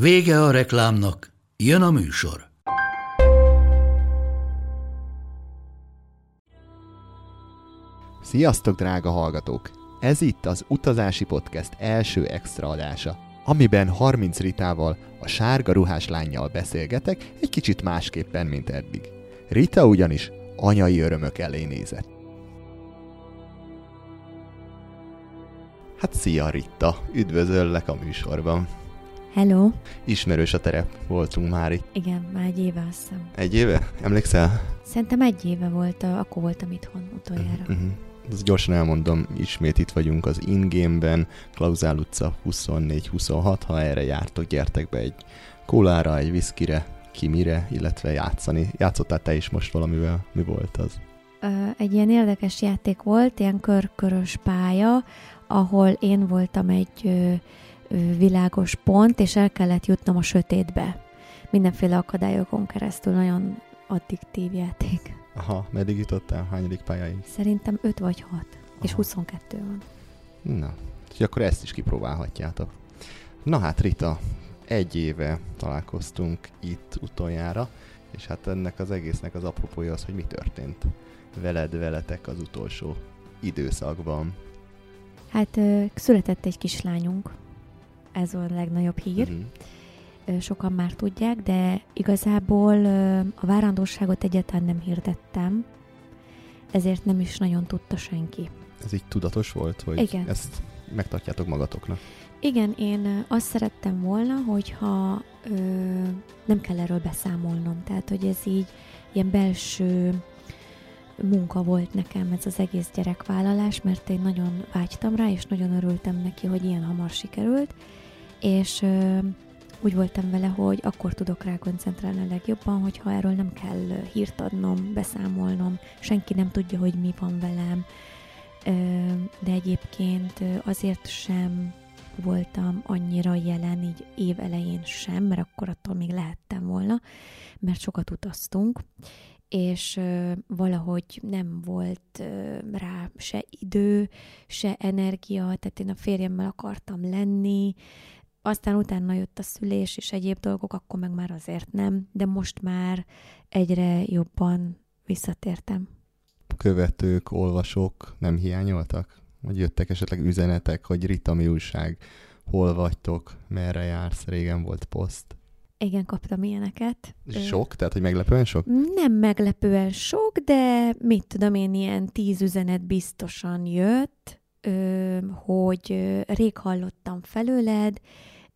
Vége a reklámnak, jön a műsor. Sziasztok, drága hallgatók! Ez itt az Utazási Podcast első extra adása, amiben 30 Ritával, a sárga ruhás lányjal beszélgetek, egy kicsit másképpen, mint eddig. Rita ugyanis anyai örömök elé nézett. Hát szia Rita, üdvözöllek a műsorban. Hello. Ismerős a terep, voltunk már itt. Igen, már egy éve azt hiszem. Egy éve? Emlékszel? Szerintem egy éve volt, akkor voltam itthon utoljára. Uh-huh. Ezt gyorsan elmondom, ismét itt vagyunk az Ingame-ben, Klauzál utca 24-26, ha erre jártok, gyertek be egy kólára, egy viszkire, ki mire, illetve játszani. Játszottál te is most valamivel? Mi volt az? Egy ilyen érdekes játék volt, ilyen körkörös pálya, ahol én voltam egy világos pont, és el kellett jutnom a sötétbe. Mindenféle akadályokon keresztül, nagyon addiktív játék. Aha, meddig jutottál? Hányadik pályáig? Szerintem 5 vagy 6, Aha. és 22 van. Na, és akkor ezt is kipróbálhatjátok. Na hát Rita, egy éve találkoztunk itt utoljára, és hát ennek az egésznek az apropója az, hogy mi történt veled, veletek az utolsó időszakban. Hát született egy kislányunk, ez a legnagyobb hír. Uh-huh. Sokan már tudják, de igazából a várandóságot egyáltalán nem hirdettem, ezért nem is nagyon tudta senki. Ez így tudatos volt, hogy Igen. ezt megtartjátok magatoknak? Igen, én azt szerettem volna, hogyha ö, nem kell erről beszámolnom. Tehát, hogy ez így ilyen belső munka volt nekem ez az egész gyerekvállalás, mert én nagyon vágytam rá, és nagyon örültem neki, hogy ilyen hamar sikerült és ö, úgy voltam vele, hogy akkor tudok rá koncentrálni a legjobban, hogyha erről nem kell hírt adnom, beszámolnom, senki nem tudja, hogy mi van velem, ö, de egyébként azért sem voltam annyira jelen, így év elején sem, mert akkor attól még lehettem volna, mert sokat utaztunk, és ö, valahogy nem volt ö, rá se idő, se energia, tehát én a férjemmel akartam lenni, aztán utána jött a szülés és egyéb dolgok, akkor meg már azért nem, de most már egyre jobban visszatértem. Követők, olvasók nem hiányoltak? Vagy jöttek esetleg üzenetek, hogy Rita mi újság, hol vagytok, merre jársz, régen volt poszt? Igen, kaptam ilyeneket. Sok? Tehát, hogy meglepően sok? Nem meglepően sok, de mit tudom én, ilyen tíz üzenet biztosan jött, hogy rég hallottam felőled,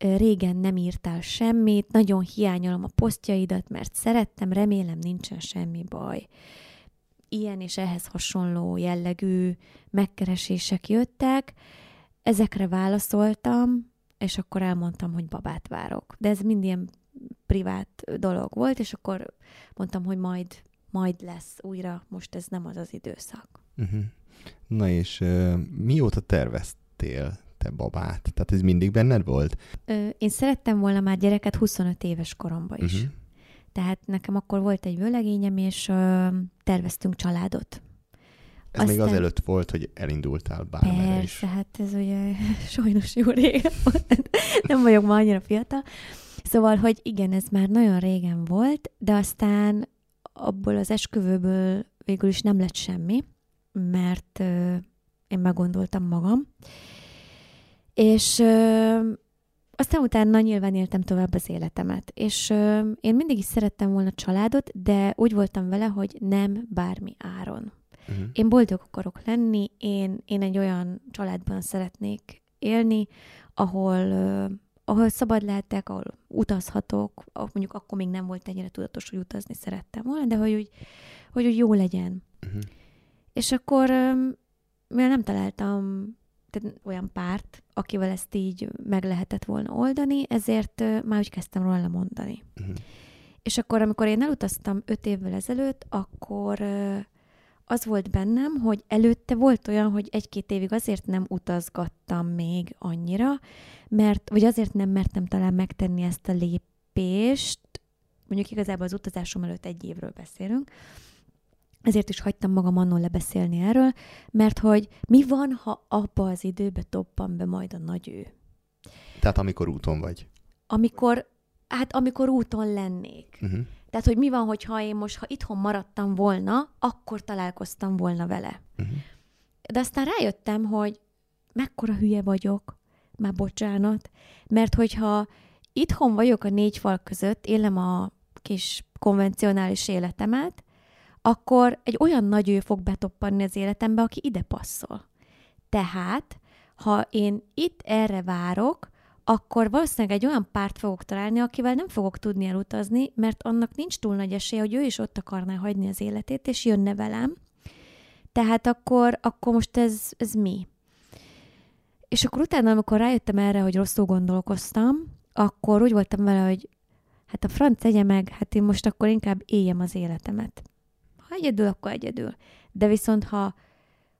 régen nem írtál semmit, nagyon hiányolom a posztjaidat, mert szerettem, remélem nincsen semmi baj. Ilyen és ehhez hasonló jellegű megkeresések jöttek, ezekre válaszoltam, és akkor elmondtam, hogy babát várok. De ez mind ilyen privát dolog volt, és akkor mondtam, hogy majd, majd lesz újra, most ez nem az az időszak. Uh-huh. Na és uh, mióta terveztél te babát? Tehát ez mindig benned volt? Ö, én szerettem volna már gyereket 25 éves koromban is. Uh-huh. Tehát nekem akkor volt egy vőlegényem, és ö, terveztünk családot. Ez Aztán... még azelőtt volt, hogy elindultál bármere is. Persze, hát ez ugye sajnos jó régen volt. Nem vagyok ma annyira fiatal. Szóval, hogy igen, ez már nagyon régen volt, de aztán abból az esküvőből végül is nem lett semmi, mert ö, én meggondoltam magam, és ö, aztán utána nyilván éltem tovább az életemet. És ö, én mindig is szerettem volna családot, de úgy voltam vele, hogy nem bármi áron. Uh-huh. Én boldog akarok lenni, én, én egy olyan családban szeretnék élni, ahol, ö, ahol szabad lehetek, ahol utazhatok, mondjuk akkor még nem volt ennyire tudatos, hogy utazni szerettem volna, de hogy úgy, hogy úgy jó legyen. Uh-huh. És akkor, mivel nem találtam tehát olyan párt, akivel ezt így meg lehetett volna oldani, ezért már úgy kezdtem róla mondani. Uh-huh. És akkor, amikor én elutaztam öt évvel ezelőtt, akkor az volt bennem, hogy előtte volt olyan, hogy egy-két évig azért nem utazgattam még annyira, mert, vagy azért nem mertem talán megtenni ezt a lépést, mondjuk igazából az utazásom előtt egy évről beszélünk, ezért is hagytam magam annól lebeszélni erről, mert hogy mi van, ha abba az időbe toppan be majd a nagy ő? Tehát amikor úton vagy. Amikor, hát amikor úton lennék. Uh-huh. Tehát, hogy mi van, hogyha én most, ha itthon maradtam volna, akkor találkoztam volna vele. Uh-huh. De aztán rájöttem, hogy mekkora hülye vagyok, már bocsánat, mert hogyha itthon vagyok a négy fal között, élem a kis konvencionális életemet, akkor egy olyan nagy ő fog betoppanni az életembe, aki ide passzol. Tehát, ha én itt erre várok, akkor valószínűleg egy olyan párt fogok találni, akivel nem fogok tudni elutazni, mert annak nincs túl nagy esélye, hogy ő is ott akarná hagyni az életét, és jönne velem. Tehát akkor, akkor most ez, ez mi? És akkor utána, amikor rájöttem erre, hogy rosszul gondolkoztam, akkor úgy voltam vele, hogy hát a franc tegye meg, hát én most akkor inkább éljem az életemet. Ha egyedül, akkor egyedül. De viszont ha,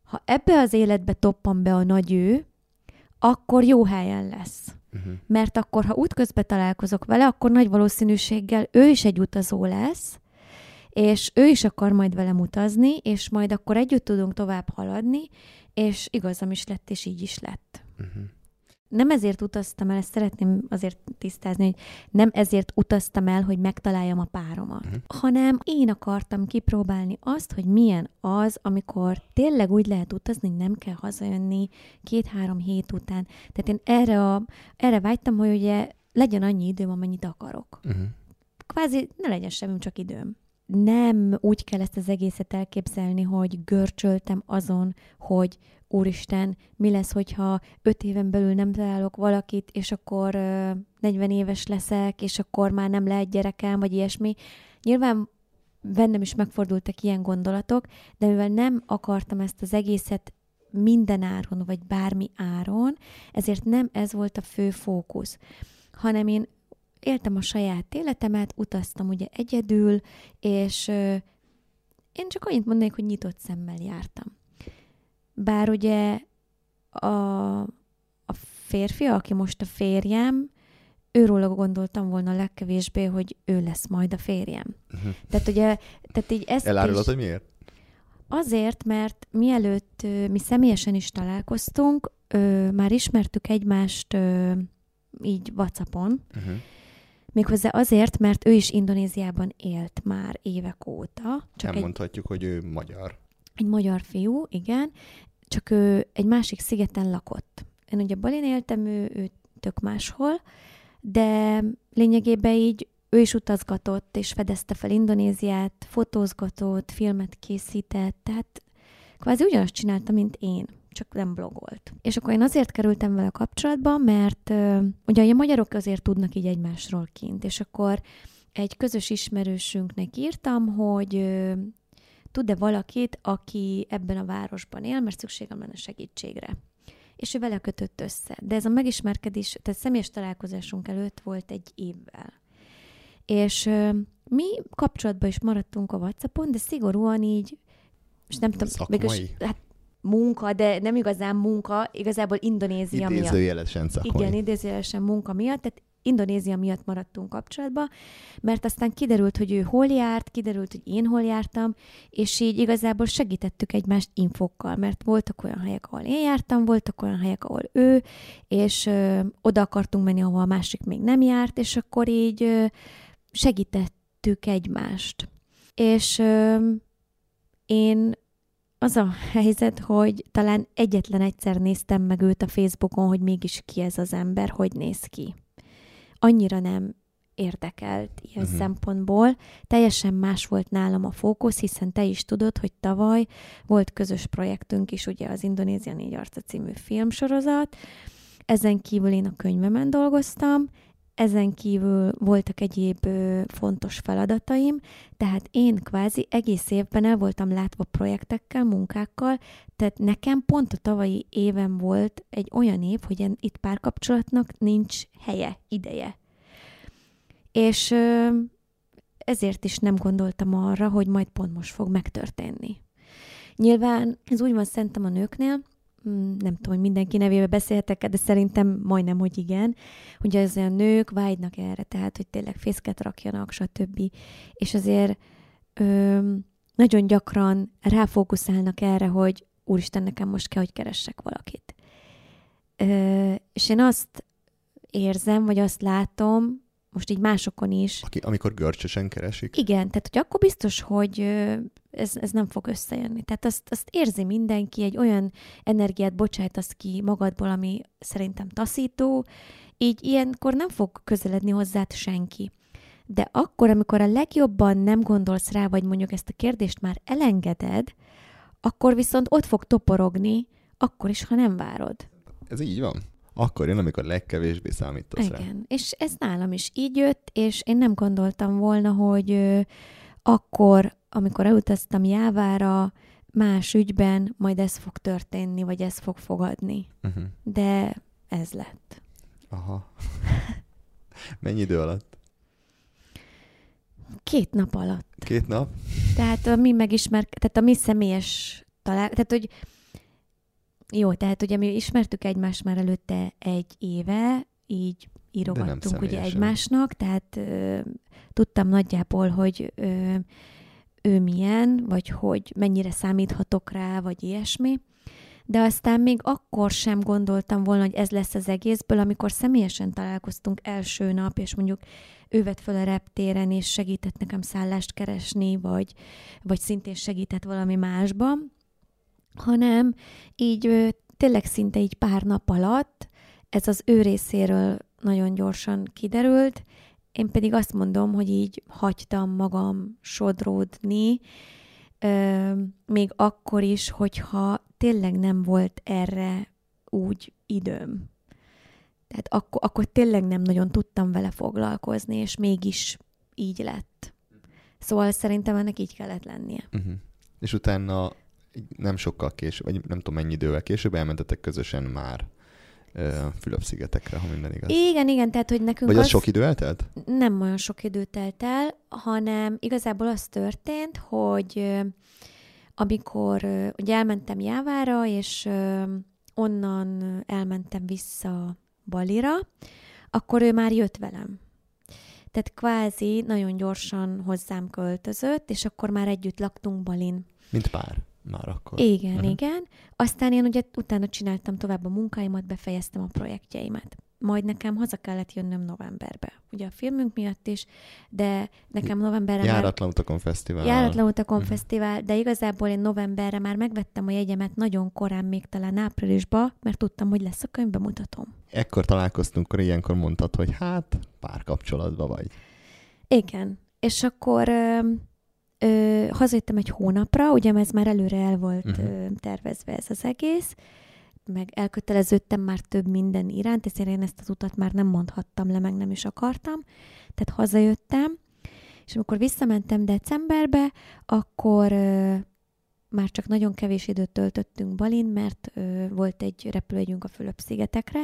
ha ebbe az életbe toppan be a nagy ő, akkor jó helyen lesz. Uh-huh. Mert akkor, ha útközben találkozok vele, akkor nagy valószínűséggel ő is egy utazó lesz, és ő is akar majd velem utazni, és majd akkor együtt tudunk tovább haladni, és igazam is lett, és így is lett. Uh-huh. Nem ezért utaztam el, ezt szeretném azért tisztázni, hogy nem ezért utaztam el, hogy megtaláljam a páromat, Mhm. hanem én akartam kipróbálni azt, hogy milyen az, amikor tényleg úgy lehet utazni, hogy nem kell hazajönni két-három hét után. Tehát én erre, a, erre vágytam, hogy ugye legyen annyi időm, amennyit akarok. Uh-huh. Kvázi ne legyen semmim, csak időm. Nem úgy kell ezt az egészet elképzelni, hogy görcsöltem azon, hogy úristen, mi lesz, hogyha öt éven belül nem találok valakit, és akkor ö, 40 éves leszek, és akkor már nem lehet gyerekem, vagy ilyesmi. Nyilván bennem is megfordultak ilyen gondolatok, de mivel nem akartam ezt az egészet minden áron, vagy bármi áron, ezért nem ez volt a fő fókusz, hanem én éltem a saját életemet, utaztam ugye egyedül, és én csak annyit mondanék, hogy nyitott szemmel jártam. Bár ugye a, a férfi, aki most a férjem, őróla gondoltam volna legkevésbé, hogy ő lesz majd a férjem. Uh-huh. Tehát ugye, tehát így ezt Elárulod, is, hogy miért? Azért, mert mielőtt mi személyesen is találkoztunk, ö, már ismertük egymást ö, így WhatsAppon, Uh-huh. Méghozzá azért, mert ő is Indonéziában élt már évek óta. Csak Nem egy, mondhatjuk, hogy ő magyar. egy magyar fiú, igen, csak ő egy másik szigeten lakott. Én ugye Balin éltem, ő, ő tök máshol, de lényegében így ő is utazgatott, és fedezte fel Indonéziát, fotózgatott, filmet készített, tehát kvázi ugyanazt csinálta, mint én, csak nem blogolt. És akkor én azért kerültem vele kapcsolatba, mert ö, ugye a magyarok azért tudnak így egymásról kint, és akkor egy közös ismerősünknek írtam, hogy ö, tud-e valakit, aki ebben a városban él, mert szükségem lenne segítségre. És ő vele kötött össze. De ez a megismerkedés, tehát személyes találkozásunk előtt volt egy évvel. És ö, mi kapcsolatban is maradtunk a WhatsAppon, de szigorúan így, és nem tudom, mégis, hát munka, de nem igazán munka, igazából Indonézia miatt. Idézőjelesen szakmai. Igen, idézőjelesen munka miatt, tehát Indonézia miatt maradtunk kapcsolatba, mert aztán kiderült, hogy ő hol járt, kiderült, hogy én hol jártam, és így igazából segítettük egymást infokkal, mert voltak olyan helyek, ahol én jártam, voltak olyan helyek, ahol ő, és ö, oda akartunk menni, ahol a másik még nem járt, és akkor így ö, segítettük egymást. És ö, én az a helyzet, hogy talán egyetlen egyszer néztem meg őt a Facebookon, hogy mégis ki ez az ember, hogy néz ki. Annyira nem érdekelt ilyen uh-huh. szempontból. Teljesen más volt nálam a fókusz, hiszen te is tudod, hogy tavaly volt közös projektünk is, ugye az Indonézia négy arca című filmsorozat. Ezen kívül én a könyvemen dolgoztam, ezen kívül voltak egyéb fontos feladataim, tehát én kvázi egész évben el voltam látva projektekkel, munkákkal, tehát nekem pont a tavalyi éven volt egy olyan év, hogy itt párkapcsolatnak nincs helye, ideje. És ezért is nem gondoltam arra, hogy majd pont most fog megtörténni. Nyilván ez úgy van szerintem a nőknél, nem tudom, hogy mindenki nevébe beszéltek de szerintem majdnem, hogy igen, hogy az a nők vágynak erre, tehát, hogy tényleg fészket rakjanak, stb. És azért ö, nagyon gyakran ráfókuszálnak erre, hogy úristen, nekem most kell, hogy keressek valakit. Ö, és én azt érzem, vagy azt látom, most így másokon is. Aki, amikor görcsösen keresik? Igen, tehát hogy akkor biztos, hogy ez, ez nem fog összejönni. Tehát azt, azt érzi mindenki, egy olyan energiát bocsájtasz ki magadból, ami szerintem taszító, így ilyenkor nem fog közeledni hozzád senki. De akkor, amikor a legjobban nem gondolsz rá, vagy mondjuk ezt a kérdést már elengeded, akkor viszont ott fog toporogni, akkor is, ha nem várod. Ez így van? Akkor jön, amikor legkevésbé számítasz Igen, rá. és ez nálam is így jött, és én nem gondoltam volna, hogy ö, akkor, amikor elutaztam Jávára, más ügyben majd ez fog történni, vagy ez fog fogadni. Uh-huh. De ez lett. Aha. Mennyi idő alatt? Két nap alatt. Két nap? Tehát a mi megismer, tehát a mi személyes talál, tehát hogy jó, tehát ugye mi ismertük egymást már előtte egy éve, így írogattunk ugye egymásnak, tehát ö, tudtam nagyjából, hogy ö, ő milyen, vagy hogy mennyire számíthatok rá, vagy ilyesmi. De aztán még akkor sem gondoltam volna, hogy ez lesz az egészből, amikor személyesen találkoztunk első nap, és mondjuk ő vett fel a reptéren, és segített nekem szállást keresni, vagy, vagy szintén segített valami másban hanem így tényleg szinte így pár nap alatt ez az ő részéről nagyon gyorsan kiderült, én pedig azt mondom, hogy így hagytam magam sodródni, még akkor is, hogyha tényleg nem volt erre úgy időm. Tehát akkor, akkor tényleg nem nagyon tudtam vele foglalkozni, és mégis így lett. Szóval szerintem ennek így kellett lennie. Uh-huh. És utána nem sokkal később, vagy nem tudom mennyi idővel később elmentetek közösen már Fülöp-szigetekre, ha minden igaz. Igen, igen, tehát hogy nekünk Vagy az, az sok idő eltelt? Nem olyan sok idő telt el, hanem igazából az történt, hogy amikor ugye elmentem Jávára, és onnan elmentem vissza Balira, akkor ő már jött velem. Tehát kvázi nagyon gyorsan hozzám költözött, és akkor már együtt laktunk Balin. Mint pár már akkor. Igen, uh-huh. igen. Aztán én ugye utána csináltam tovább a munkáimat, befejeztem a projektjeimet. Majd nekem haza kellett jönnöm novemberbe. Ugye a filmünk miatt is, de nekem novemberre Járatlan már... utakon fesztivál. Járatlan utakon uh-huh. fesztivál, de igazából én novemberre már megvettem a jegyemet nagyon korán, még talán áprilisba, mert tudtam, hogy lesz a könyvbemutatom. Ekkor találkoztunk, akkor ilyenkor mondtad, hogy hát párkapcsolatban vagy. Igen. És akkor ö, hazajöttem egy hónapra, ugye ez már előre el volt uh-huh. ö, tervezve ez az egész, meg elköteleződtem már több minden iránt, ezért én ezt az utat már nem mondhattam le, meg nem is akartam. Tehát hazajöttem, és amikor visszamentem decemberbe, akkor ö, már csak nagyon kevés időt töltöttünk Balin, mert ö, volt egy repülőjegyünk a Fülöp-szigetekre,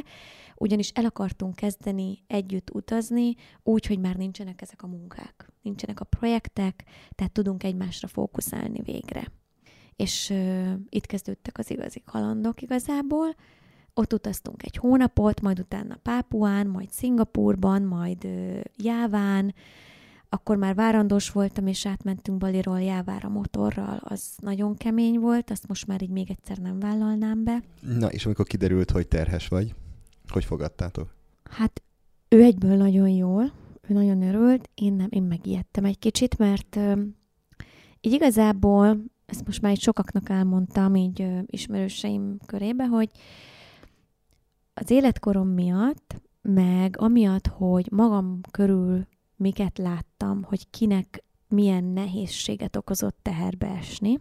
ugyanis el akartunk kezdeni együtt utazni, úgy, hogy már nincsenek ezek a munkák, nincsenek a projektek, tehát tudunk egymásra fókuszálni végre. És ö, itt kezdődtek az igazi kalandok igazából, ott utaztunk egy hónapot, majd utána Pápuán, majd Szingapurban, majd ö, Jáván, akkor már várandós voltam, és átmentünk Baliról Jávára motorral, az nagyon kemény volt, azt most már így még egyszer nem vállalnám be. Na, és amikor kiderült, hogy terhes vagy, hogy fogadtátok? Hát ő egyből nagyon jól, ő nagyon örült, én nem, én megijedtem egy kicsit, mert ö, így igazából, ezt most már így sokaknak elmondtam, így ö, ismerőseim körébe, hogy az életkorom miatt, meg amiatt, hogy magam körül miket láttam, hogy kinek milyen nehézséget okozott teherbe esni.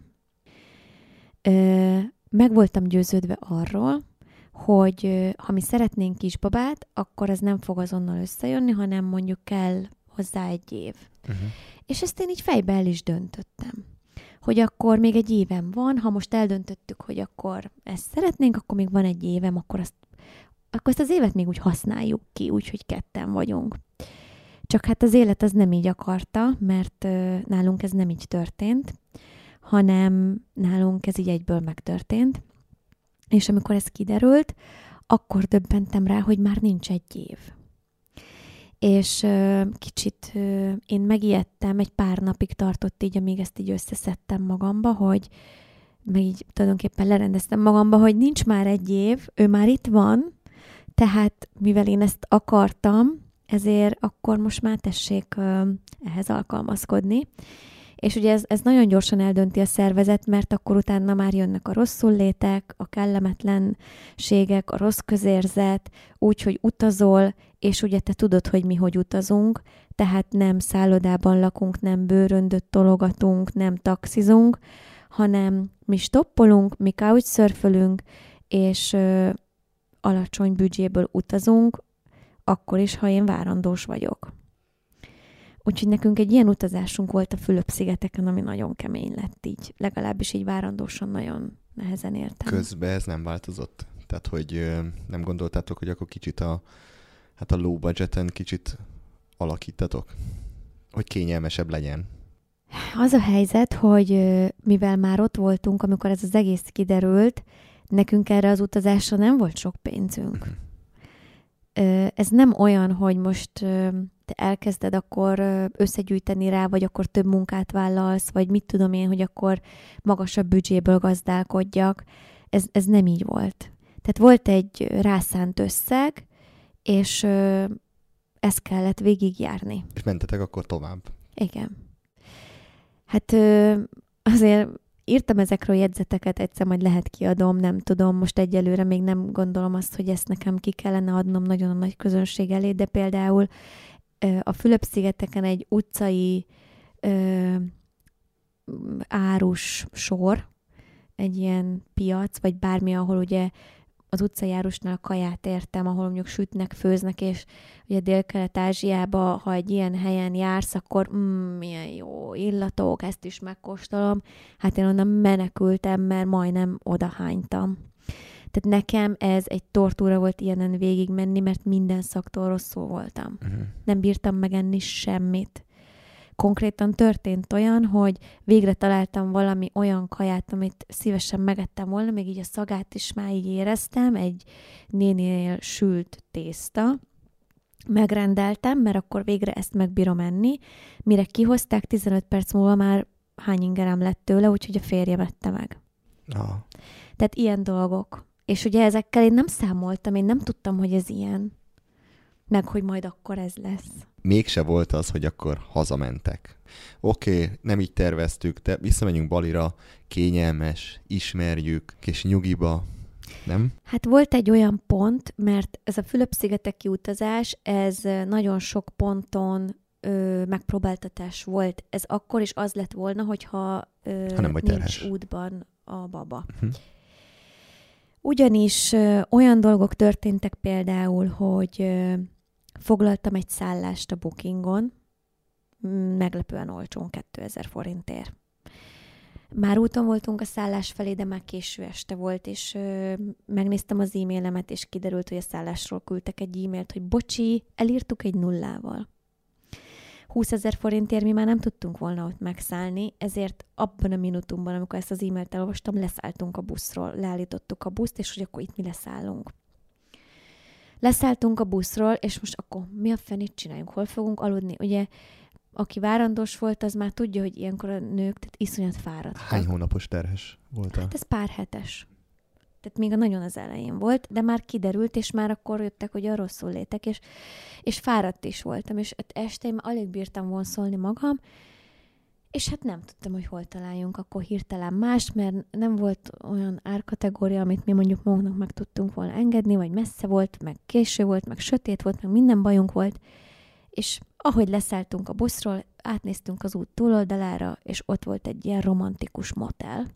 Meg voltam győződve arról, hogy ha mi szeretnénk kisbabát, akkor ez nem fog azonnal összejönni, hanem mondjuk kell hozzá egy év. Uh-huh. És ezt én így fejbe el is döntöttem. Hogy akkor még egy évem van, ha most eldöntöttük, hogy akkor ezt szeretnénk, akkor még van egy évem, akkor, azt, akkor ezt az évet még úgy használjuk ki, úgyhogy ketten vagyunk. Csak hát az élet az nem így akarta, mert nálunk ez nem így történt, hanem nálunk ez így egyből megtörtént. És amikor ez kiderült, akkor döbbentem rá, hogy már nincs egy év. És kicsit én megijedtem, egy pár napig tartott így, amíg ezt így összeszedtem magamba, hogy meg így tulajdonképpen lerendeztem magamba, hogy nincs már egy év, ő már itt van, tehát mivel én ezt akartam, ezért akkor most már tessék ehhez alkalmazkodni. És ugye ez, ez nagyon gyorsan eldönti a szervezet, mert akkor utána már jönnek a rosszul létek, a kellemetlenségek, a rossz közérzet, úgy, hogy utazol, és ugye te tudod, hogy mi hogy utazunk, tehát nem szállodában lakunk, nem bőröndöt tologatunk, nem taxizunk, hanem mi stoppolunk, mi couchsurfölünk, és ö, alacsony büdzséből utazunk, akkor is, ha én várandós vagyok. Úgyhogy nekünk egy ilyen utazásunk volt a Fülöp-szigeteken, ami nagyon kemény lett így. Legalábbis így várandósan nagyon nehezen értem. Közben ez nem változott? Tehát, hogy nem gondoltátok, hogy akkor kicsit a, hát a low budgeten kicsit alakítatok? Hogy kényelmesebb legyen? Az a helyzet, hogy mivel már ott voltunk, amikor ez az egész kiderült, nekünk erre az utazásra nem volt sok pénzünk. Ez nem olyan, hogy most te elkezded akkor összegyűjteni rá, vagy akkor több munkát vállalsz, vagy mit tudom én, hogy akkor magasabb büdzséből gazdálkodjak. Ez, ez nem így volt. Tehát volt egy rászánt összeg, és ezt kellett végigjárni. És mentetek akkor tovább? Igen. Hát azért írtam ezekről jegyzeteket, egyszer majd lehet kiadom, nem tudom, most egyelőre még nem gondolom azt, hogy ezt nekem ki kellene adnom nagyon a nagy közönség elé, de például a Fülöp-szigeteken egy utcai ö, árus sor, egy ilyen piac, vagy bármi, ahol ugye az utcajárusnál a kaját értem, ahol mondjuk sütnek, főznek, és ugye Dél-Kelet-Ázsiába, ha egy ilyen helyen jársz, akkor mm, milyen jó illatok, ezt is megkóstolom. Hát én onnan menekültem, mert majdnem odahánytam. Tehát nekem ez egy tortúra volt ilyenen végigmenni, mert minden szaktól rosszul voltam. Uh-huh. Nem bírtam megenni semmit konkrétan történt olyan, hogy végre találtam valami olyan kaját, amit szívesen megettem volna, még így a szagát is már így éreztem, egy nénél sült tészta, megrendeltem, mert akkor végre ezt megbírom enni. Mire kihozták, 15 perc múlva már hány ingerem lett tőle, úgyhogy a férje vette meg. Ah. Tehát ilyen dolgok. És ugye ezekkel én nem számoltam, én nem tudtam, hogy ez ilyen. Meg, hogy majd akkor ez lesz mégse volt az, hogy akkor hazamentek. Oké, okay, nem így terveztük, de visszamegyünk Balira, kényelmes, ismerjük, és nyugiba, nem? Hát volt egy olyan pont, mert ez a Fülöp-szigeteki utazás, ez nagyon sok ponton ö, megpróbáltatás volt. Ez akkor is az lett volna, hogyha ö, ha nem vagy nincs terhes. útban a baba. Uh-huh. Ugyanis ö, olyan dolgok történtek például, hogy ö, Foglaltam egy szállást a Bookingon, meglepően olcsón 2000 forintért. Már úton voltunk a szállás felé, de már késő este volt, és ö, megnéztem az e-mailemet, és kiderült, hogy a szállásról küldtek egy e-mailt, hogy bocsi, elírtuk egy nullával. 20 ezer forintért mi már nem tudtunk volna ott megszállni, ezért abban a minutumban, amikor ezt az e-mailt elolvastam, leszálltunk a buszról, leállítottuk a buszt, és hogy akkor itt mi leszállunk. Leszálltunk a buszról, és most akkor mi a fenét csináljunk? Hol fogunk aludni? Ugye, aki várandós volt, az már tudja, hogy ilyenkor a nők tehát iszonyat fáradt. Hány hónapos terhes volt? Hát ez pár hetes. Tehát még a nagyon az elején volt, de már kiderült, és már akkor jöttek, hogy a rosszul létek, és, és fáradt is voltam, és este én alig bírtam vonszolni magam, és hát nem tudtam, hogy hol találjunk akkor hirtelen más, mert nem volt olyan árkategória, amit mi mondjuk magunknak meg tudtunk volna engedni, vagy messze volt, meg késő volt, meg sötét volt, meg minden bajunk volt, és ahogy leszálltunk a buszról, átnéztünk az út túloldalára, és ott volt egy ilyen romantikus motel,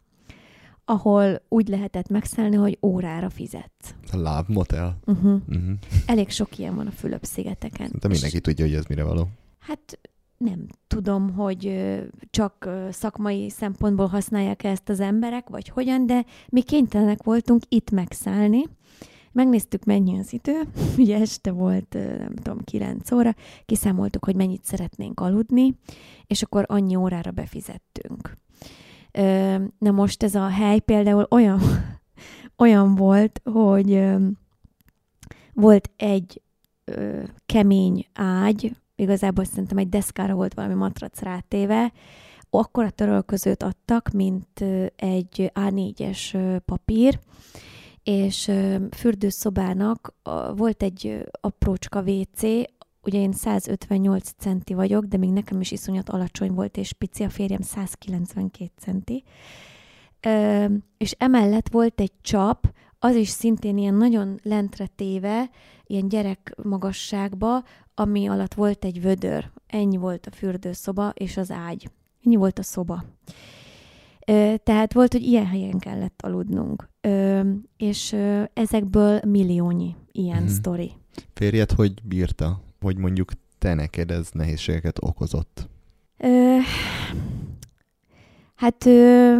ahol úgy lehetett megszállni, hogy órára fizetsz. A Love Motel. Uh-huh. Uh-huh. Elég sok ilyen van a Fülöp-szigeteken. De mindenki És, tudja, hogy ez mire való. hát nem tudom, hogy csak szakmai szempontból használják ezt az emberek, vagy hogyan, de mi kénytelenek voltunk itt megszállni. Megnéztük, mennyi az idő. Ugye este volt, nem tudom, 9 óra. Kiszámoltuk, hogy mennyit szeretnénk aludni, és akkor annyi órára befizettünk. Na most ez a hely például olyan, olyan volt, hogy volt egy kemény ágy, igazából szerintem egy deszkára volt valami matrac rátéve, akkor a törölközőt adtak, mint egy A4-es ö, papír, és fürdőszobának volt egy aprócska WC, ugye én 158 centi vagyok, de még nekem is iszonyat alacsony volt, és pici a férjem 192 centi. És emellett volt egy csap, az is szintén ilyen nagyon lentre téve, ilyen gyerek magasságba, ami alatt volt egy vödör. Ennyi volt a fürdőszoba és az ágy. Ennyi volt a szoba. Tehát volt, hogy ilyen helyen kellett aludnunk. És ezekből milliónyi ilyen mm-hmm. sztori. Férjed hogy bírta? Hogy mondjuk te neked ez nehézségeket okozott? Ö, hát ö,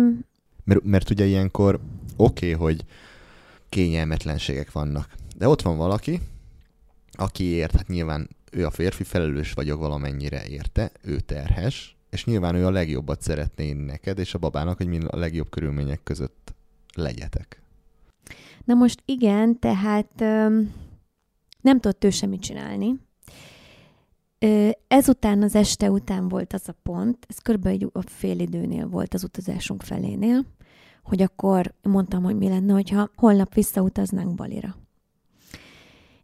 Mert, mert ugye ilyenkor oké, okay, hogy kényelmetlenségek vannak. De ott van valaki, akiért, hát nyilván ő a férfi, felelős vagyok valamennyire érte, ő terhes, és nyilván ő a legjobbat szeretné neked és a babának, hogy mind a legjobb körülmények között legyetek. Na most igen, tehát ö, nem tudott ő semmit csinálni. Ö, ezután, az este után volt az a pont, ez körülbelül a fél időnél volt az utazásunk felénél, hogy akkor mondtam, hogy mi lenne, hogyha holnap visszautaznánk Balira.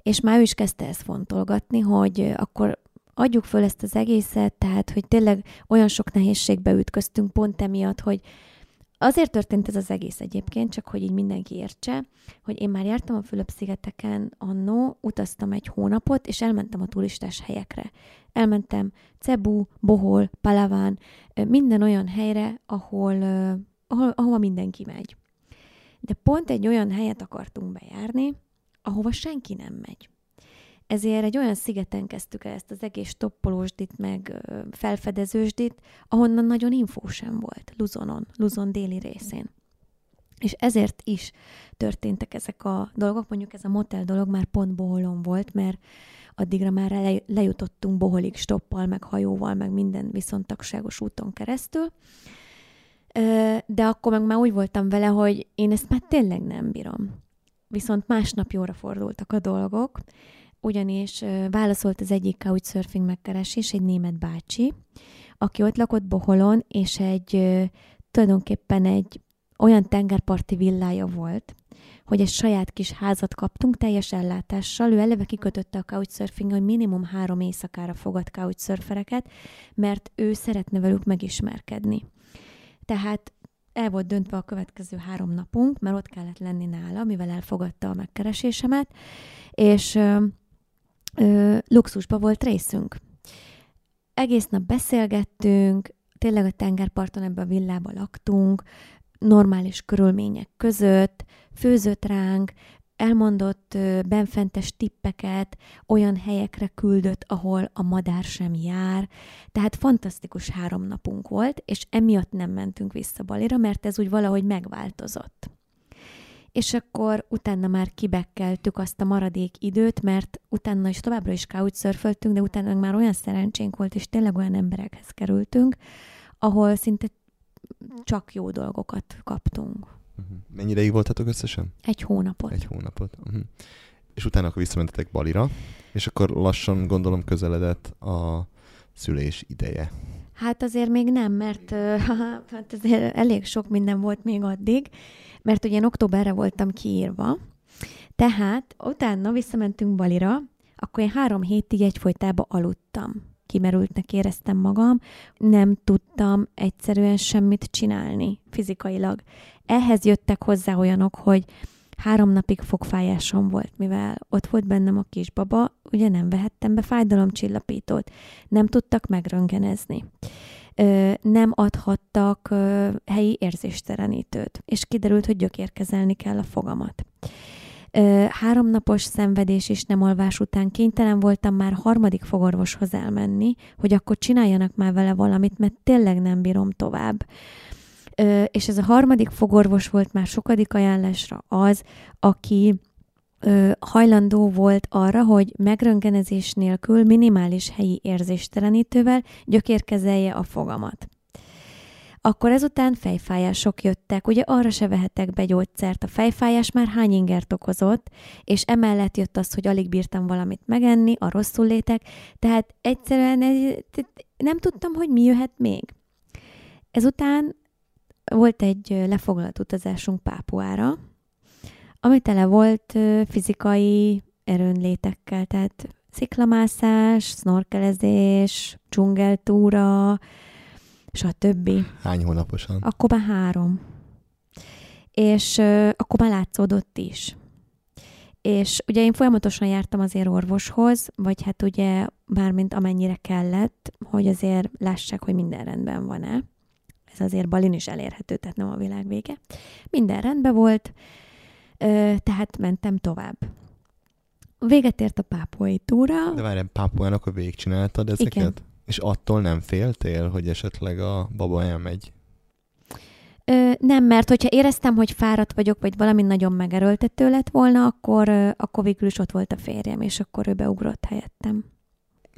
És már ő is kezdte ezt fontolgatni, hogy akkor adjuk föl ezt az egészet, tehát, hogy tényleg olyan sok nehézségbe ütköztünk pont emiatt, hogy Azért történt ez az egész egyébként, csak hogy így mindenki értse, hogy én már jártam a Fülöp-szigeteken annó, utaztam egy hónapot, és elmentem a turistás helyekre. Elmentem Cebu, Bohol, Palaván, minden olyan helyre, ahol, ahova mindenki megy. De pont egy olyan helyet akartunk bejárni, ahova senki nem megy. Ezért egy olyan szigeten kezdtük el ezt az egész stoppolósdit, meg felfedezősdit, ahonnan nagyon infó sem volt, Luzonon, Luzon déli részén. És ezért is történtek ezek a dolgok, mondjuk ez a motel dolog már pont Boholon volt, mert addigra már le, lejutottunk Boholig stoppal, meg hajóval, meg minden viszontagságos úton keresztül. De akkor meg már úgy voltam vele, hogy én ezt már tényleg nem bírom. Viszont másnap jóra fordultak a dolgok, ugyanis válaszolt az egyik couchsurfing megkeresés egy német bácsi, aki ott lakott Boholon, és egy tulajdonképpen egy olyan tengerparti villája volt, hogy egy saját kis házat kaptunk teljes ellátással. Ő eleve kikötötte a couchsurfing, hogy minimum három éjszakára fogad couchsurfereket, mert ő szeretne velük megismerkedni. Tehát el volt döntve a következő három napunk, mert ott kellett lenni nála, mivel elfogadta a megkeresésemet, és ö, ö, luxusba volt részünk. Egész nap beszélgettünk, tényleg a tengerparton ebben a villában laktunk, normális körülmények között, főzött ránk, elmondott benfentes tippeket, olyan helyekre küldött, ahol a madár sem jár. Tehát fantasztikus három napunk volt, és emiatt nem mentünk vissza Balira, mert ez úgy valahogy megváltozott. És akkor utána már kibekkeltük azt a maradék időt, mert utána is továbbra is couchsurföltünk, de utána már olyan szerencsénk volt, és tényleg olyan emberekhez kerültünk, ahol szinte csak jó dolgokat kaptunk. Uh-huh. Mennyi ideig voltatok összesen? Egy hónapot. Egy hónapot. Uh-huh. És utána akkor visszamentetek Balira, és akkor lassan gondolom közeledett a szülés ideje. Hát azért még nem, mert hát azért elég sok minden volt még addig, mert ugye én októberre voltam kiírva, tehát utána visszamentünk Balira, akkor én három hétig egyfolytában aludtam. Kimerültnek éreztem magam, nem tudtam egyszerűen semmit csinálni fizikailag. Ehhez jöttek hozzá olyanok, hogy három napig fogfájásom volt, mivel ott volt bennem a kisbaba, ugye nem vehettem be fájdalomcsillapítót, nem tudtak megröngenezni. nem adhattak helyi érzéstelenítőt, és kiderült, hogy gyökérkezelni kell a fogamat. Háromnapos szenvedés és nem alvás után kénytelen voltam már harmadik fogorvoshoz elmenni, hogy akkor csináljanak már vele valamit, mert tényleg nem bírom tovább. És ez a harmadik fogorvos volt már sokadik ajánlásra az, aki hajlandó volt arra, hogy megröngenezés nélkül minimális helyi érzéstelenítővel gyökérkezelje a fogamat. Akkor ezután fejfájások jöttek, ugye arra se vehetek be gyógyszert, a fejfájás már hány ingert okozott, és emellett jött az, hogy alig bírtam valamit megenni, a rosszul létek, tehát egyszerűen nem tudtam, hogy mi jöhet még. Ezután volt egy lefoglalt utazásunk Pápuára, ami tele volt fizikai erőnlétekkel, tehát sziklamászás, snorkelezés, dzsungeltúra, stb. Hány hónaposan? Akkor már három. És akkor már látszódott is. És ugye én folyamatosan jártam azért orvoshoz, vagy hát ugye bármint amennyire kellett, hogy azért lássák, hogy minden rendben van-e. Ez azért Balin is elérhető, tehát nem a világ vége. Minden rendben volt, tehát mentem tovább. Véget ért a pápuai túra. De várj, pápuának a végigcsináltad ezeket? Igen. És attól nem féltél, hogy esetleg a baba elmegy? Ö, nem, mert hogyha éreztem, hogy fáradt vagyok, vagy valami nagyon megerőltető lett volna, akkor, ö, akkor végül is ott volt a férjem, és akkor ő beugrott helyettem.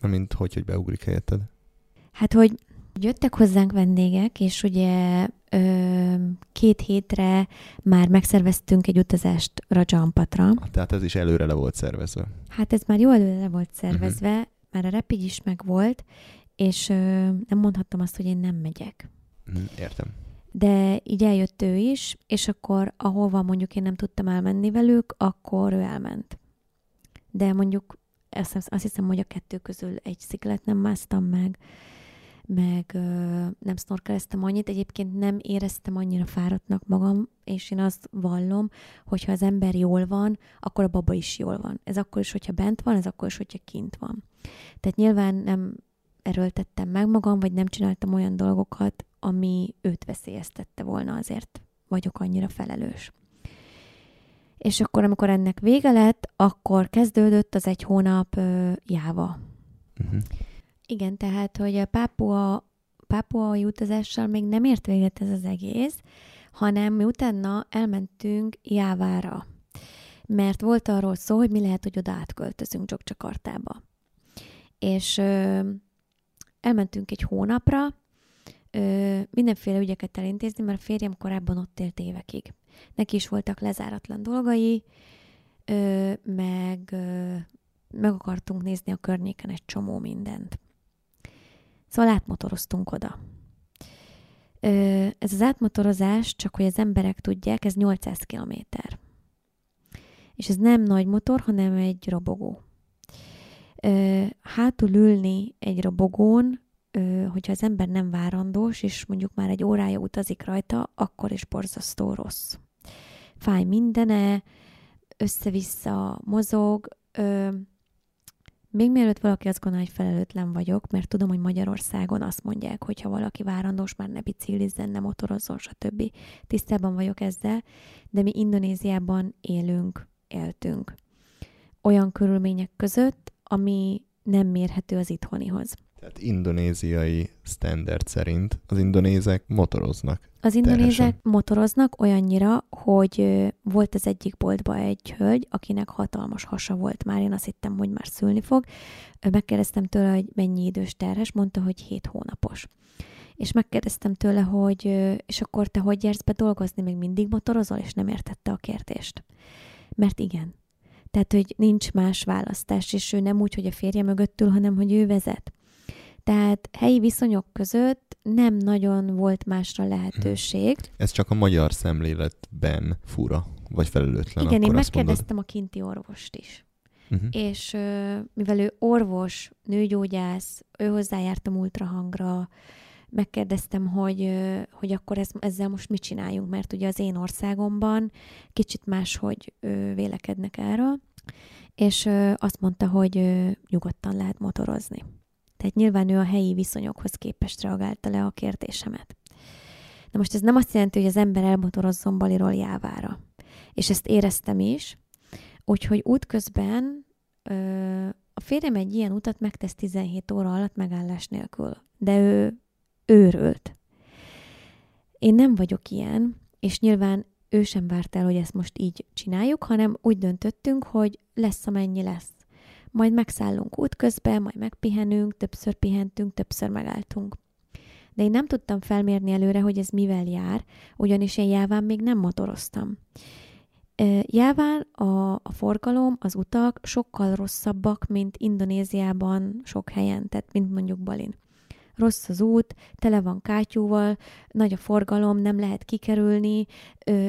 Mint hogy, hogy beugrik helyetted? Hát, hogy jöttek hozzánk vendégek, és ugye két hétre már megszerveztünk egy utazást Rajampatra. Tehát ez is előre le volt szervezve. Hát ez már jó előre le volt szervezve, uh-huh. már a repig is meg volt, és nem mondhattam azt, hogy én nem megyek. Mhm, Értem. De így eljött ő is, és akkor ahova mondjuk én nem tudtam elmenni velük, akkor ő elment. De mondjuk azt, azt hiszem, hogy a kettő közül egy sziklet nem másztam meg, meg ö, nem snorkeleztem annyit. Egyébként nem éreztem annyira fáradtnak magam, és én azt vallom, hogyha az ember jól van, akkor a baba is jól van. Ez akkor is, hogyha bent van, ez akkor is, hogyha kint van. Tehát nyilván nem erőltettem meg magam, vagy nem csináltam olyan dolgokat, ami őt veszélyeztette volna, azért vagyok annyira felelős. És akkor, amikor ennek vége lett, akkor kezdődött az egy hónap ö, jáva. Uh-huh. Igen, tehát, hogy a pápua, pápuai utazással még nem ért véget ez az egész, hanem mi utána elmentünk Jávára. Mert volt arról szó, hogy mi lehet, hogy oda átköltözünk Csokcsakartába. És ö, elmentünk egy hónapra, ö, mindenféle ügyeket elintézni, mert a férjem korábban ott élt évekig. Neki is voltak lezáratlan dolgai, ö, meg, ö, meg akartunk nézni a környéken egy csomó mindent. Szóval átmotoroztunk oda. Ö, ez az átmotorozás, csak hogy az emberek tudják, ez 800 kilométer. És ez nem nagy motor, hanem egy robogó. Ö, hátul ülni egy robogón, ö, hogyha az ember nem várandós, és mondjuk már egy órája utazik rajta, akkor is borzasztó rossz. Fáj mindene, össze-vissza mozog, ö, még mielőtt valaki azt gondolja, hogy felelőtlen vagyok, mert tudom, hogy Magyarországon azt mondják, hogy ha valaki várandós, már ne biciklizzen, ne motorozzon, stb. Tisztában vagyok ezzel, de mi Indonéziában élünk, éltünk. Olyan körülmények között, ami nem mérhető az itthonihoz. Tehát indonéziai standard szerint az indonézek motoroznak. Az indonézek Terhesen. motoroznak olyannyira, hogy volt az egyik boltba egy hölgy, akinek hatalmas hasa volt már, én azt hittem, hogy már szülni fog. Megkérdeztem tőle, hogy mennyi idős terhes, mondta, hogy 7 hónapos. És megkérdeztem tőle, hogy és akkor te hogy jársz be dolgozni, még mindig motorozol, és nem értette a kérdést. Mert igen. Tehát, hogy nincs más választás, és ő nem úgy, hogy a férje mögött ül, hanem hogy ő vezet. Tehát helyi viszonyok között nem nagyon volt másra lehetőség. Ez csak a magyar szemléletben fura, vagy felelőtlen. Igen, én azt mondod. megkérdeztem a kinti orvost is. Uh-huh. És mivel ő orvos, nőgyógyász, ő hozzájártam ultrahangra, megkérdeztem, hogy, hogy akkor ez, ezzel most mit csináljunk, mert ugye az én országomban kicsit máshogy vélekednek erről, és azt mondta, hogy nyugodtan lehet motorozni. Tehát nyilván ő a helyi viszonyokhoz képest reagálta le a kérdésemet. De most ez nem azt jelenti, hogy az ember elmotorozzon Baliról Jávára. És ezt éreztem is, úgyhogy útközben ö, a férjem egy ilyen utat megtesz 17 óra alatt megállás nélkül. De ő őrült. Én nem vagyok ilyen, és nyilván ő sem várt el, hogy ezt most így csináljuk, hanem úgy döntöttünk, hogy lesz, amennyi lesz. Majd megszállunk útközben, majd megpihenünk, többször pihentünk, többször megálltunk. De én nem tudtam felmérni előre, hogy ez mivel jár, ugyanis én jáván még nem motoroztam. Jáván a, a forgalom, az utak sokkal rosszabbak, mint Indonéziában sok helyen, tehát mint mondjuk Balin rossz az út, tele van kátyúval, nagy a forgalom, nem lehet kikerülni,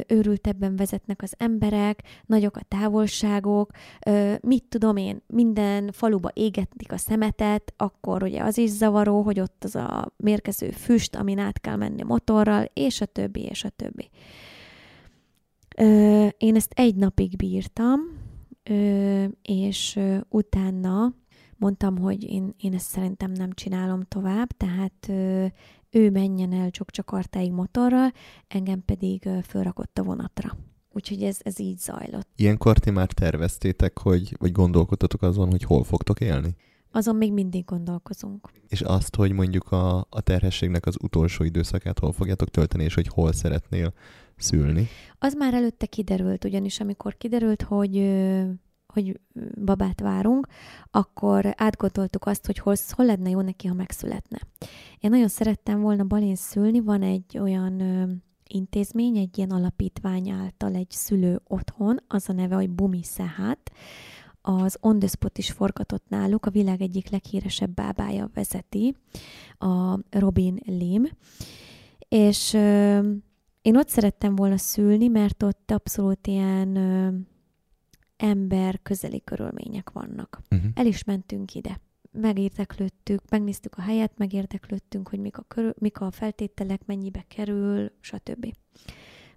őrültebben vezetnek az emberek, nagyok a távolságok, mit tudom én, minden faluba égetik a szemetet, akkor ugye az is zavaró, hogy ott az a mérkező füst, amin át kell menni motorral, és a többi, és a többi. Én ezt egy napig bírtam, és utána mondtam, hogy én, én ezt szerintem nem csinálom tovább, tehát ő menjen el csak csakartáig motorral, engem pedig fölrakott a vonatra. Úgyhogy ez, ez így zajlott. Ilyenkor ti már terveztétek, hogy, vagy gondolkodtatok azon, hogy hol fogtok élni? Azon még mindig gondolkozunk. És azt, hogy mondjuk a, a terhességnek az utolsó időszakát hol fogjátok tölteni, és hogy hol szeretnél szülni? Az már előtte kiderült, ugyanis amikor kiderült, hogy hogy babát várunk, akkor átgondoltuk azt, hogy hol, hol lenne jó neki, ha megszületne. Én nagyon szerettem volna balén szülni, van egy olyan ö, intézmény, egy ilyen alapítvány által egy szülő otthon, az a neve, hogy Bumi Szehát, az On The Spot is forgatott náluk, a világ egyik leghíresebb bábája vezeti, a Robin Lim, és ö, én ott szerettem volna szülni, mert ott abszolút ilyen ö, ember közeli körülmények vannak. Uh-huh. El is mentünk ide. Megérdeklődtük, megnéztük a helyet, megérdeklődtünk, hogy mik a, körül, mik a feltételek, mennyibe kerül, stb.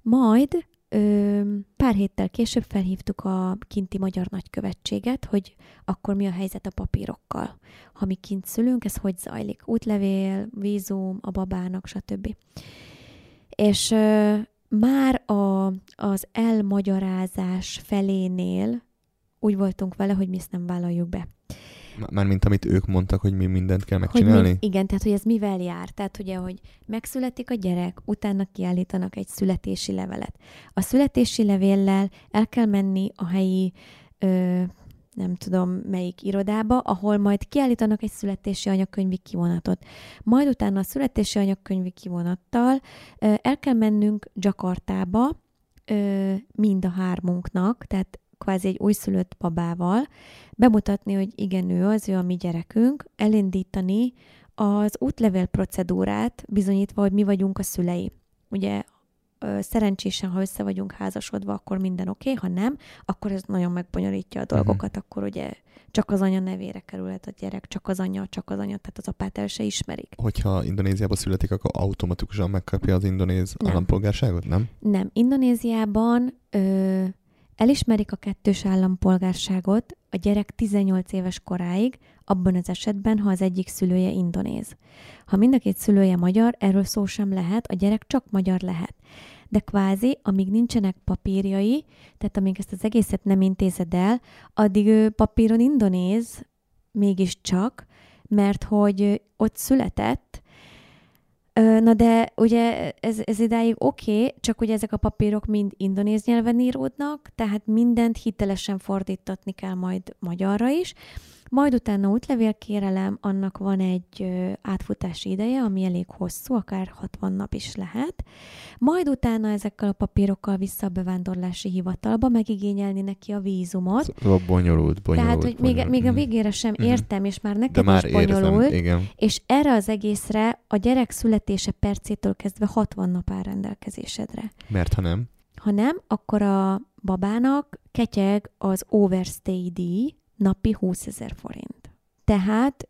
Majd ö, pár héttel később felhívtuk a kinti magyar nagykövetséget, hogy akkor mi a helyzet a papírokkal. Ha mi kint szülünk, ez hogy zajlik? Útlevél, vízum, a babának, stb. És ö, már a, az elmagyarázás felénél úgy voltunk vele, hogy mi ezt nem vállaljuk be. Mármint amit ők mondtak, hogy mi mindent kell megcsinálni? Hogy mi, igen, tehát hogy ez mivel jár. Tehát ugye, hogy megszületik a gyerek, utána kiállítanak egy születési levelet. A születési levéllel el kell menni a helyi ö, nem tudom melyik irodába, ahol majd kiállítanak egy születési anyagkönyvi kivonatot. Majd utána a születési anyagkönyvi kivonattal el kell mennünk Jakartába, mind a hármunknak, tehát kvázi egy újszülött babával, bemutatni, hogy igen, ő az, ő a mi gyerekünk, elindítani az útlevél procedúrát, bizonyítva, hogy mi vagyunk a szülei. Ugye szerencsésen, ha össze vagyunk házasodva, akkor minden oké, okay, ha nem, akkor ez nagyon megbonyolítja a dolgokat, uh-huh. akkor ugye csak az anya nevére kerülhet a gyerek, csak az anya, csak az anya, tehát az apát el se ismerik. Hogyha Indonéziában születik, akkor automatikusan megkapja az indonéz nem. állampolgárságot, nem? Nem. Indonéziában ö, elismerik a kettős állampolgárságot a gyerek 18 éves koráig, abban az esetben, ha az egyik szülője indonéz. Ha mind a két szülője magyar, erről szó sem lehet, a gyerek csak magyar lehet de kvázi, amíg nincsenek papírjai, tehát amíg ezt az egészet nem intézed el, addig ő papíron indonéz, mégiscsak, mert hogy ott született, Na de ugye ez, ez idáig oké, okay, csak ugye ezek a papírok mind indonéz nyelven íródnak, tehát mindent hitelesen fordítatni kell majd magyarra is, majd utána útlevélkérelem, annak van egy átfutási ideje, ami elég hosszú, akár 60 nap is lehet. Majd utána ezekkel a papírokkal vissza a bevándorlási hivatalba megigényelni neki a vízumot. Szóval bonyolult, bonyolult. Tehát, hogy bonyolult. még, még a végére sem mm. értem, és már neked De már is bonyolult. Érzem, igen. És erre az egészre a gyerek születése percétől kezdve 60 nap áll rendelkezésedre. Mert ha nem? Ha nem, akkor a babának ketyeg az overstay díj, napi 20 ezer forint. Tehát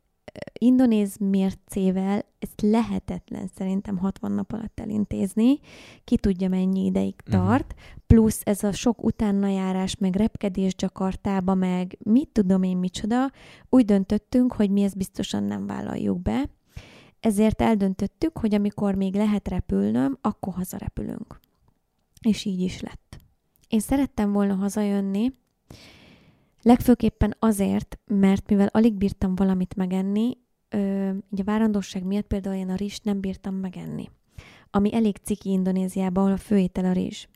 indonéz mércével ezt lehetetlen szerintem 60 nap alatt elintézni, ki tudja mennyi ideig Mhm. tart, plusz ez a sok utánajárás, meg repkedés Jakartába, meg mit tudom én micsoda, úgy döntöttünk, hogy mi ezt biztosan nem vállaljuk be, ezért eldöntöttük, hogy amikor még lehet repülnöm, akkor hazarepülünk. És így is lett. Én szerettem volna hazajönni, legfőképpen azért, mert mivel alig bírtam valamit megenni, ö, így a várandóság miatt például én a rizs nem bírtam megenni. Ami elég ciki Indonéziában, ahol a főétel a rizs.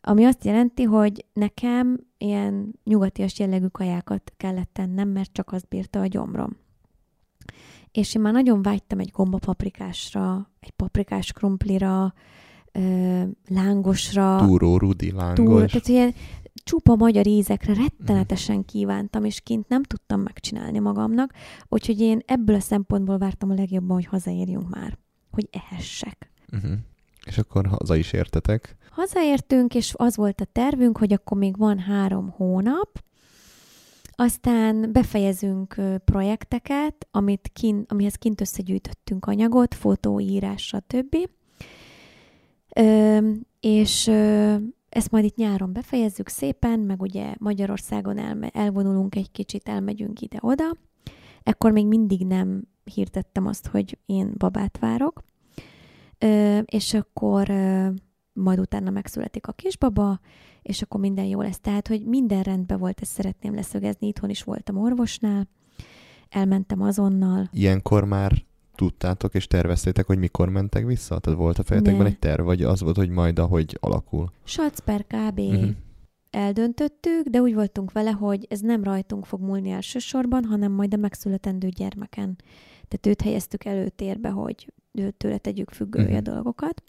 Ami azt jelenti, hogy nekem ilyen nyugatias jellegű kajákat kellett tennem, mert csak azt bírta a gyomrom. És én már nagyon vágytam egy gombapaprikásra, egy paprikás krumplira, ö, lángosra. Túró, rudi, lángos. tehát ilyen csupa magyar ízekre rettenetesen kívántam, és kint nem tudtam megcsinálni magamnak, úgyhogy én ebből a szempontból vártam a legjobban, hogy hazaérjünk már, hogy ehessek. Uh-huh. És akkor haza is értetek. Hazaértünk, és az volt a tervünk, hogy akkor még van három hónap, aztán befejezünk projekteket, amit kin, amihez kint összegyűjtöttünk anyagot, fotóírás, stb. Ö, és ö, ezt majd itt nyáron befejezzük szépen, meg ugye Magyarországon elme, elvonulunk egy kicsit, elmegyünk ide-oda. Ekkor még mindig nem hirdettem azt, hogy én babát várok. Ö, és akkor ö, majd utána megszületik a kisbaba, és akkor minden jó lesz. Tehát, hogy minden rendben volt, ezt szeretném leszögezni. Itthon is voltam orvosnál, elmentem azonnal. Ilyenkor már tudtátok és terveztétek, hogy mikor mentek vissza? Tehát volt a fejetekben egy terv, vagy az volt, hogy majd ahogy alakul? Sac per kb. Mhm. eldöntöttük, de úgy voltunk vele, hogy ez nem rajtunk fog múlni elsősorban, hanem majd a megszületendő gyermeken. Tehát őt helyeztük előtérbe, hogy tőle tegyük függővé Mhm. a dolgokat.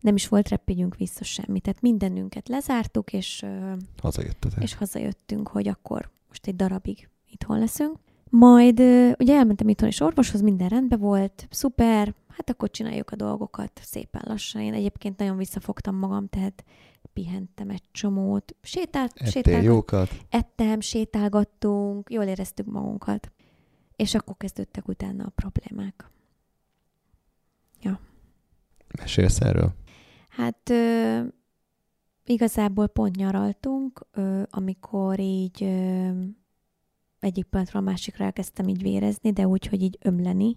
Nem is volt repüljünk vissza semmi. Tehát mindenünket lezártuk, és, Hazajöttetek. és hazajöttünk, hogy akkor most egy darabig itthon leszünk. Majd ugye elmentem itthon is orvoshoz, minden rendben volt, szuper, hát akkor csináljuk a dolgokat szépen lassan. Én egyébként nagyon visszafogtam magam, tehát pihentem egy csomót, sétált, Ettél sétálgat, jókat? ettem, sétálgattunk, jól éreztük magunkat. És akkor kezdődtek utána a problémák. Mesélsz erről? Hát ö, igazából pont nyaraltunk, ö, amikor így ö, egyik pillanatról a másikra elkezdtem így vérezni, de úgy, hogy így ömleni.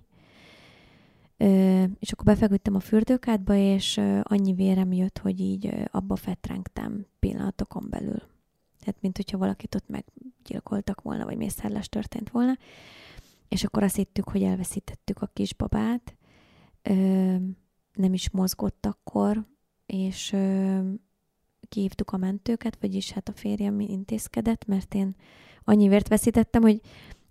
Ö, és akkor befeküdtem a fürdőkádba, és ö, annyi vérem jött, hogy így ö, abba fetrengtem pillanatokon belül. Tehát, mint hogyha valakit ott meggyilkoltak volna, vagy mészárlás történt volna. És akkor azt hittük, hogy elveszítettük a kisbabát. Ö, nem is mozgott akkor, és ö, kihívtuk a mentőket, vagyis hát a férjem intézkedett, mert én annyi vért veszítettem, hogy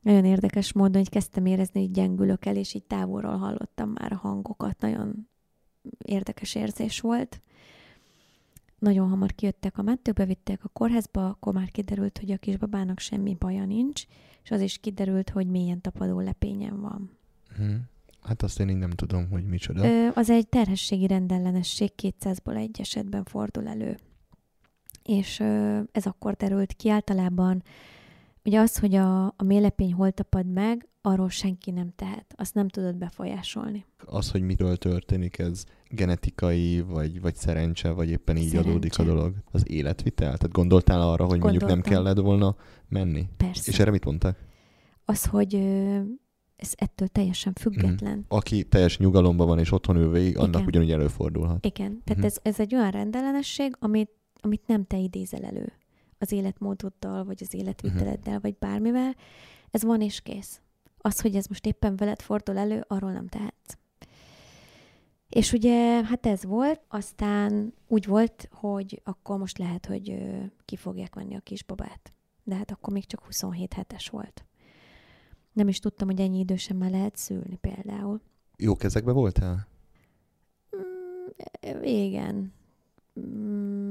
nagyon érdekes módon, hogy kezdtem érezni, hogy gyengülök el, és így távolról hallottam már a hangokat. Nagyon érdekes érzés volt. Nagyon hamar kijöttek a mentők, bevitték a kórházba, akkor már kiderült, hogy a kisbabának semmi baja nincs, és az is kiderült, hogy mélyen tapadó lepényen van. Uh-huh. Hát azt én így nem tudom, hogy micsoda. Ö, az egy terhességi rendellenesség 200-ból egy esetben fordul elő. És ö, ez akkor derült ki általában. Ugye az, hogy a, a mélepény hol tapad meg, arról senki nem tehet. Azt nem tudod befolyásolni. Az, hogy mitől történik, ez genetikai, vagy, vagy szerencse, vagy éppen így Szerencse. adódik a dolog. Az életvitel? Tehát gondoltál arra, hogy mondjuk nem Gondoltam. kellett volna menni? Persze. És erre mit mondtak? Az, hogy ez ettől teljesen független. Aki teljes nyugalomban van és otthon ül végig, annak Igen. ugyanúgy előfordulhat. Igen, tehát Mhm. ez, ez egy olyan rendellenesség, amit, amit nem te idézel elő az életmódoddal, vagy az életviteleddel, vagy bármivel. Ez van és kész. Az, hogy ez most éppen veled fordul elő, arról nem tehetsz. És ugye, hát ez volt, aztán úgy volt, hogy akkor most lehet, hogy ki fogják venni a kisbabát. De hát akkor még csak 27 hetes volt. Nem is tudtam, hogy ennyi idősen már lehet szülni például. Jó kezekbe voltál? Mm, igen. Mm,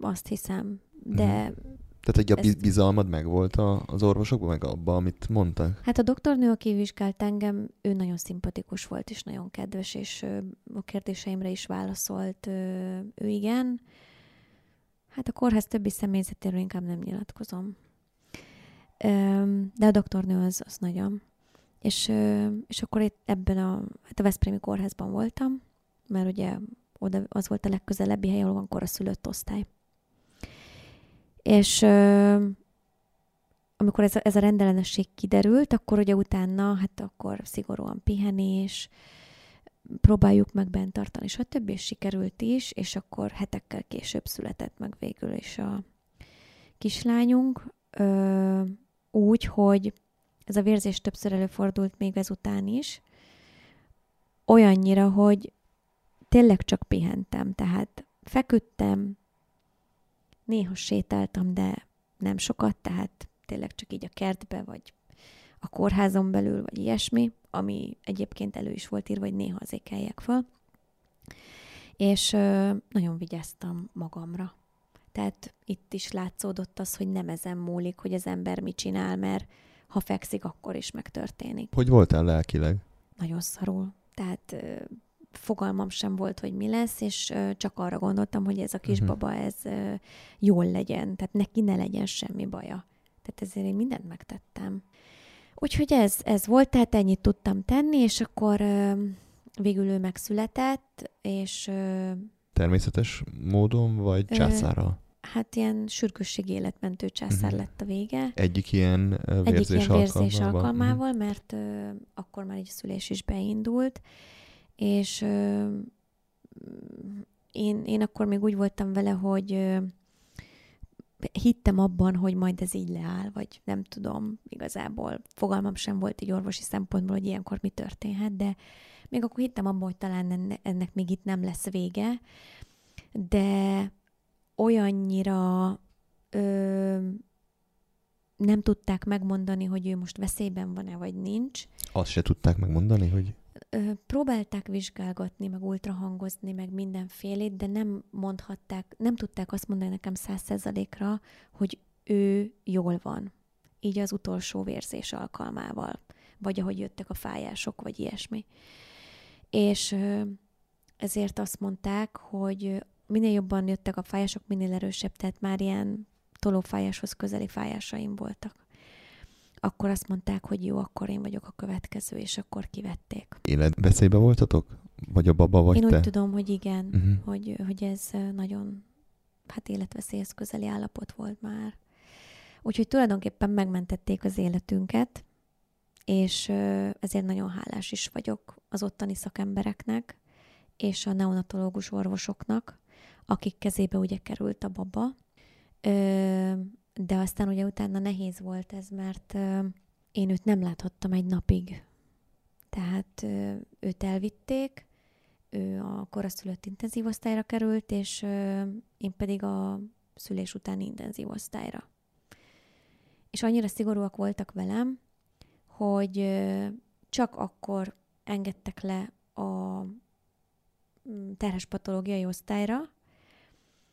azt hiszem. De Tehát egy a Ezt- biz- bizalmad megvolt a, az orvosokban, meg abban, amit mondtak? hát a doktornő, aki vizsgált engem, ő nagyon szimpatikus volt, és nagyon kedves, és a kérdéseimre is válaszolt. Ő igen. Hát a kórház többi személyzetéről inkább nem nyilatkozom. De a doktornő az, az nagyon. És, és akkor itt ebben a, hát a Veszprémi kórházban voltam, mert ugye oda az volt a legközelebbi hely, ahol van koraszülött osztály. És amikor ez a, ez a rendellenesség kiderült, akkor ugye utána, hát akkor szigorúan pihenés, próbáljuk meg bent tartani, stb. és sikerült is, és akkor hetekkel később született meg végül is a kislányunk, ö, úgy, hogy ez a vérzés többször előfordult még ezután is, olyannyira, hogy tényleg csak pihentem, tehát feküdtem, néha sétáltam, de nem sokat, tehát tényleg csak így a kertbe, vagy a kórházon belül, vagy ilyesmi, ami egyébként elő is volt írva, hogy néha azért kelljek föl. És ö, nagyon vigyáztam magamra. Tehát itt is látszódott az, hogy nem ezen múlik, hogy az ember mit csinál, mert ha fekszik, akkor is megtörténik. Hogy voltál lelkileg? Nagyon szarul. Tehát ö, fogalmam sem volt, hogy mi lesz, és csak arra gondoltam, hogy ez a kisbaba, ez jól legyen, tehát neki ne legyen semmi baja. Tehát ezért én mindent megtettem. Úgyhogy ez, ez volt, tehát ennyit tudtam tenni, és akkor végül ő megszületett, és Természetes módon, vagy Ö, császárral? hát ilyen sürgősség életmentő császár Mhm. lett a vége. Egyik ilyen ö, Egyik vérzés ilyen vérzés alkalmával? alkalmával, mert ö, akkor már egy szülés is beindult, és én, én akkor még úgy voltam vele, hogy hittem abban, hogy majd ez így leáll, vagy nem tudom, igazából fogalmam sem volt így orvosi szempontból, hogy ilyenkor mi történhet, de még akkor hittem abban, hogy talán enne- ennek még itt nem lesz vége, de olyannyira ö, nem tudták megmondani, hogy ő most veszélyben van-e, vagy nincs. Azt se tudták megmondani, hogy próbálták vizsgálgatni, meg ultrahangozni, meg mindenfélét, de nem mondhatták, nem tudták azt mondani nekem száz százalékra, hogy ő jól van. Így az utolsó vérzés alkalmával, vagy ahogy jöttek a fájások, vagy ilyesmi. És ezért azt mondták, hogy minél jobban jöttek a fájások, minél erősebb, tehát már ilyen tolófájáshoz közeli fájásaim voltak. Akkor azt mondták, hogy jó, akkor én vagyok a következő, és akkor kivették. életveszélybe voltatok? Vagy a baba, vagy Én te? úgy tudom, hogy igen, Uh-huh. hogy, hogy ez nagyon hát életveszélyhez közeli állapot volt már. Úgyhogy tulajdonképpen megmentették az életünket, és ezért nagyon hálás is vagyok az ottani szakembereknek, és a neonatológus orvosoknak, akik kezébe ugye került a baba. Ö, de aztán ugye utána nehéz volt ez, mert én őt nem láthattam egy napig. Tehát őt elvitték, ő a koraszülött intenzív osztályra került, és én pedig a szülés utáni intenzív osztályra. És annyira szigorúak voltak velem, hogy csak akkor engedtek le a terhes patológiai osztályra,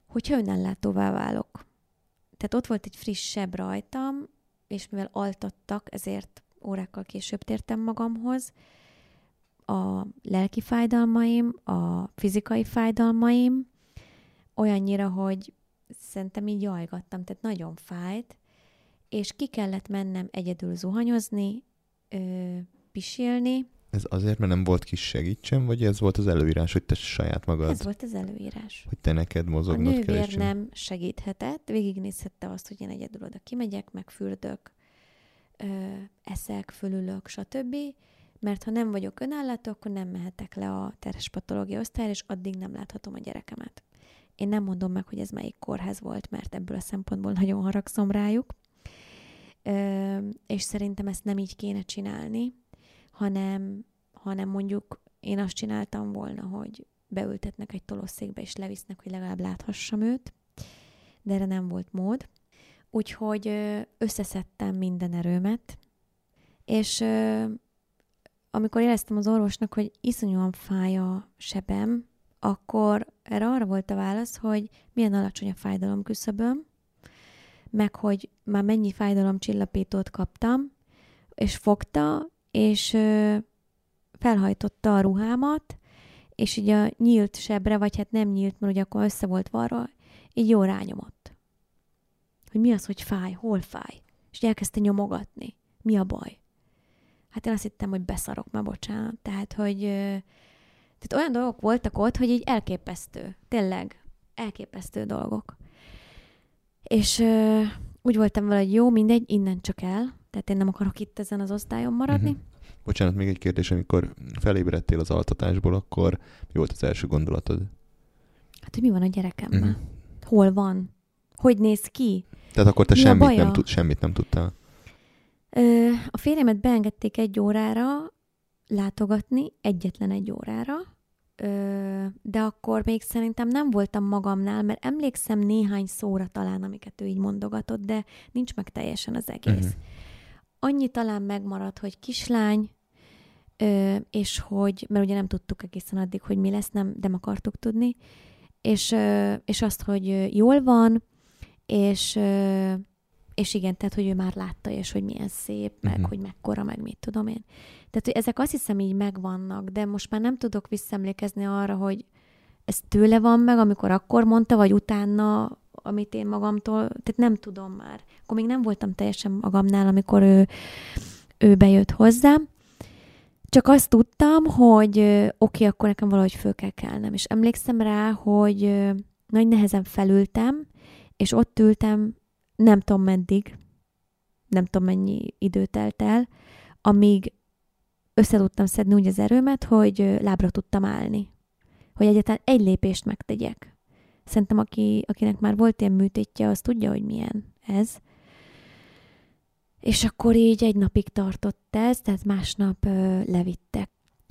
hogyha önellátóvá válok. Tehát ott volt egy friss seb rajtam, és mivel altattak, ezért órákkal később tértem magamhoz, a lelki fájdalmaim, a fizikai fájdalmaim, olyannyira, hogy szerintem így jajgattam, tehát nagyon fájt, és ki kellett mennem egyedül zuhanyozni, ö, pisilni. Ez azért, mert nem volt kis segítsem, vagy ez volt az előírás, hogy te saját magad, Ez volt az előírás. hogy te neked A mozognod kell? nővér és csinálni? nem segíthetett, végignézhette azt, hogy én egyedül oda kimegyek, megfürdök, ö, eszek, fölülök, stb. Mert ha nem vagyok önállátó, akkor nem mehetek le a terhes patológia osztályra, és addig nem láthatom a gyerekemet. Én nem mondom meg, hogy ez melyik kórház volt, mert ebből a szempontból nagyon haragszom rájuk. Ö, és szerintem ezt nem így kéne csinálni, hanem, hanem mondjuk én azt csináltam volna, hogy beültetnek egy tolosszékbe, és levisznek, hogy legalább láthassam őt, de erre nem volt mód. Úgyhogy összeszedtem minden erőmet, és amikor éreztem az orvosnak, hogy iszonyúan fáj a sebem, akkor erre arra volt a válasz, hogy milyen alacsony a fájdalom küszöböm, meg hogy már mennyi fájdalomcsillapítót kaptam, és fogta, és felhajtotta a ruhámat, és így a nyílt sebre, vagy hát nem nyílt, mert ugye akkor össze volt varva, így jó rányomott. Hogy mi az, hogy fáj, hol fáj. És elkezdte nyomogatni. Mi a baj? hát én azt hittem, hogy beszarok, ma bocsánat. Tehát, hogy tehát olyan dolgok voltak ott, hogy így elképesztő. Tényleg, elképesztő dolgok. És úgy voltam vele, hogy jó, mindegy, innen csak el. Tehát én nem akarok itt ezen az osztályon maradni. Uh-huh. Bocsánat, még egy kérdés, amikor felébredtél az altatásból, akkor mi volt az első gondolatod? Hát, hogy mi van a gyerekemmel? Uh-huh. Hol van? Hogy néz ki? Tehát akkor te semmit nem, tud, semmit nem tudtál? Ö, a férjemet beengedték egy órára látogatni, egyetlen egy órára, ö, de akkor még szerintem nem voltam magamnál, mert emlékszem néhány szóra talán, amiket ő így mondogatott, de nincs meg teljesen az egész. Uh-huh. Annyi talán megmaradt, hogy kislány, ö, és hogy, mert ugye nem tudtuk egészen addig, hogy mi lesz, nem, de akartuk tudni, és, ö, és azt, hogy jól van, és, ö, és igen, tehát, hogy ő már látta, és hogy milyen szép, meg uh-huh. hogy mekkora, meg mit tudom én. Tehát, hogy ezek azt hiszem így megvannak, de most már nem tudok visszaemlékezni arra, hogy ez tőle van meg, amikor akkor mondta, vagy utána, amit én magamtól, tehát nem tudom már. Akkor még nem voltam teljesen magamnál, amikor ő, ő bejött hozzám. Csak azt tudtam, hogy oké, okay, akkor nekem valahogy föl kell kelnem. És emlékszem rá, hogy nagy nehezen felültem, és ott ültem, nem tudom meddig, nem tudom mennyi idő telt el, amíg össze tudtam szedni úgy az erőmet, hogy lábra tudtam állni. Hogy egyáltalán egy lépést megtegyek. Szerintem aki, akinek már volt ilyen műtétje, az tudja, hogy milyen ez. És akkor így egy napig tartott ez, tehát másnap ö, levittek.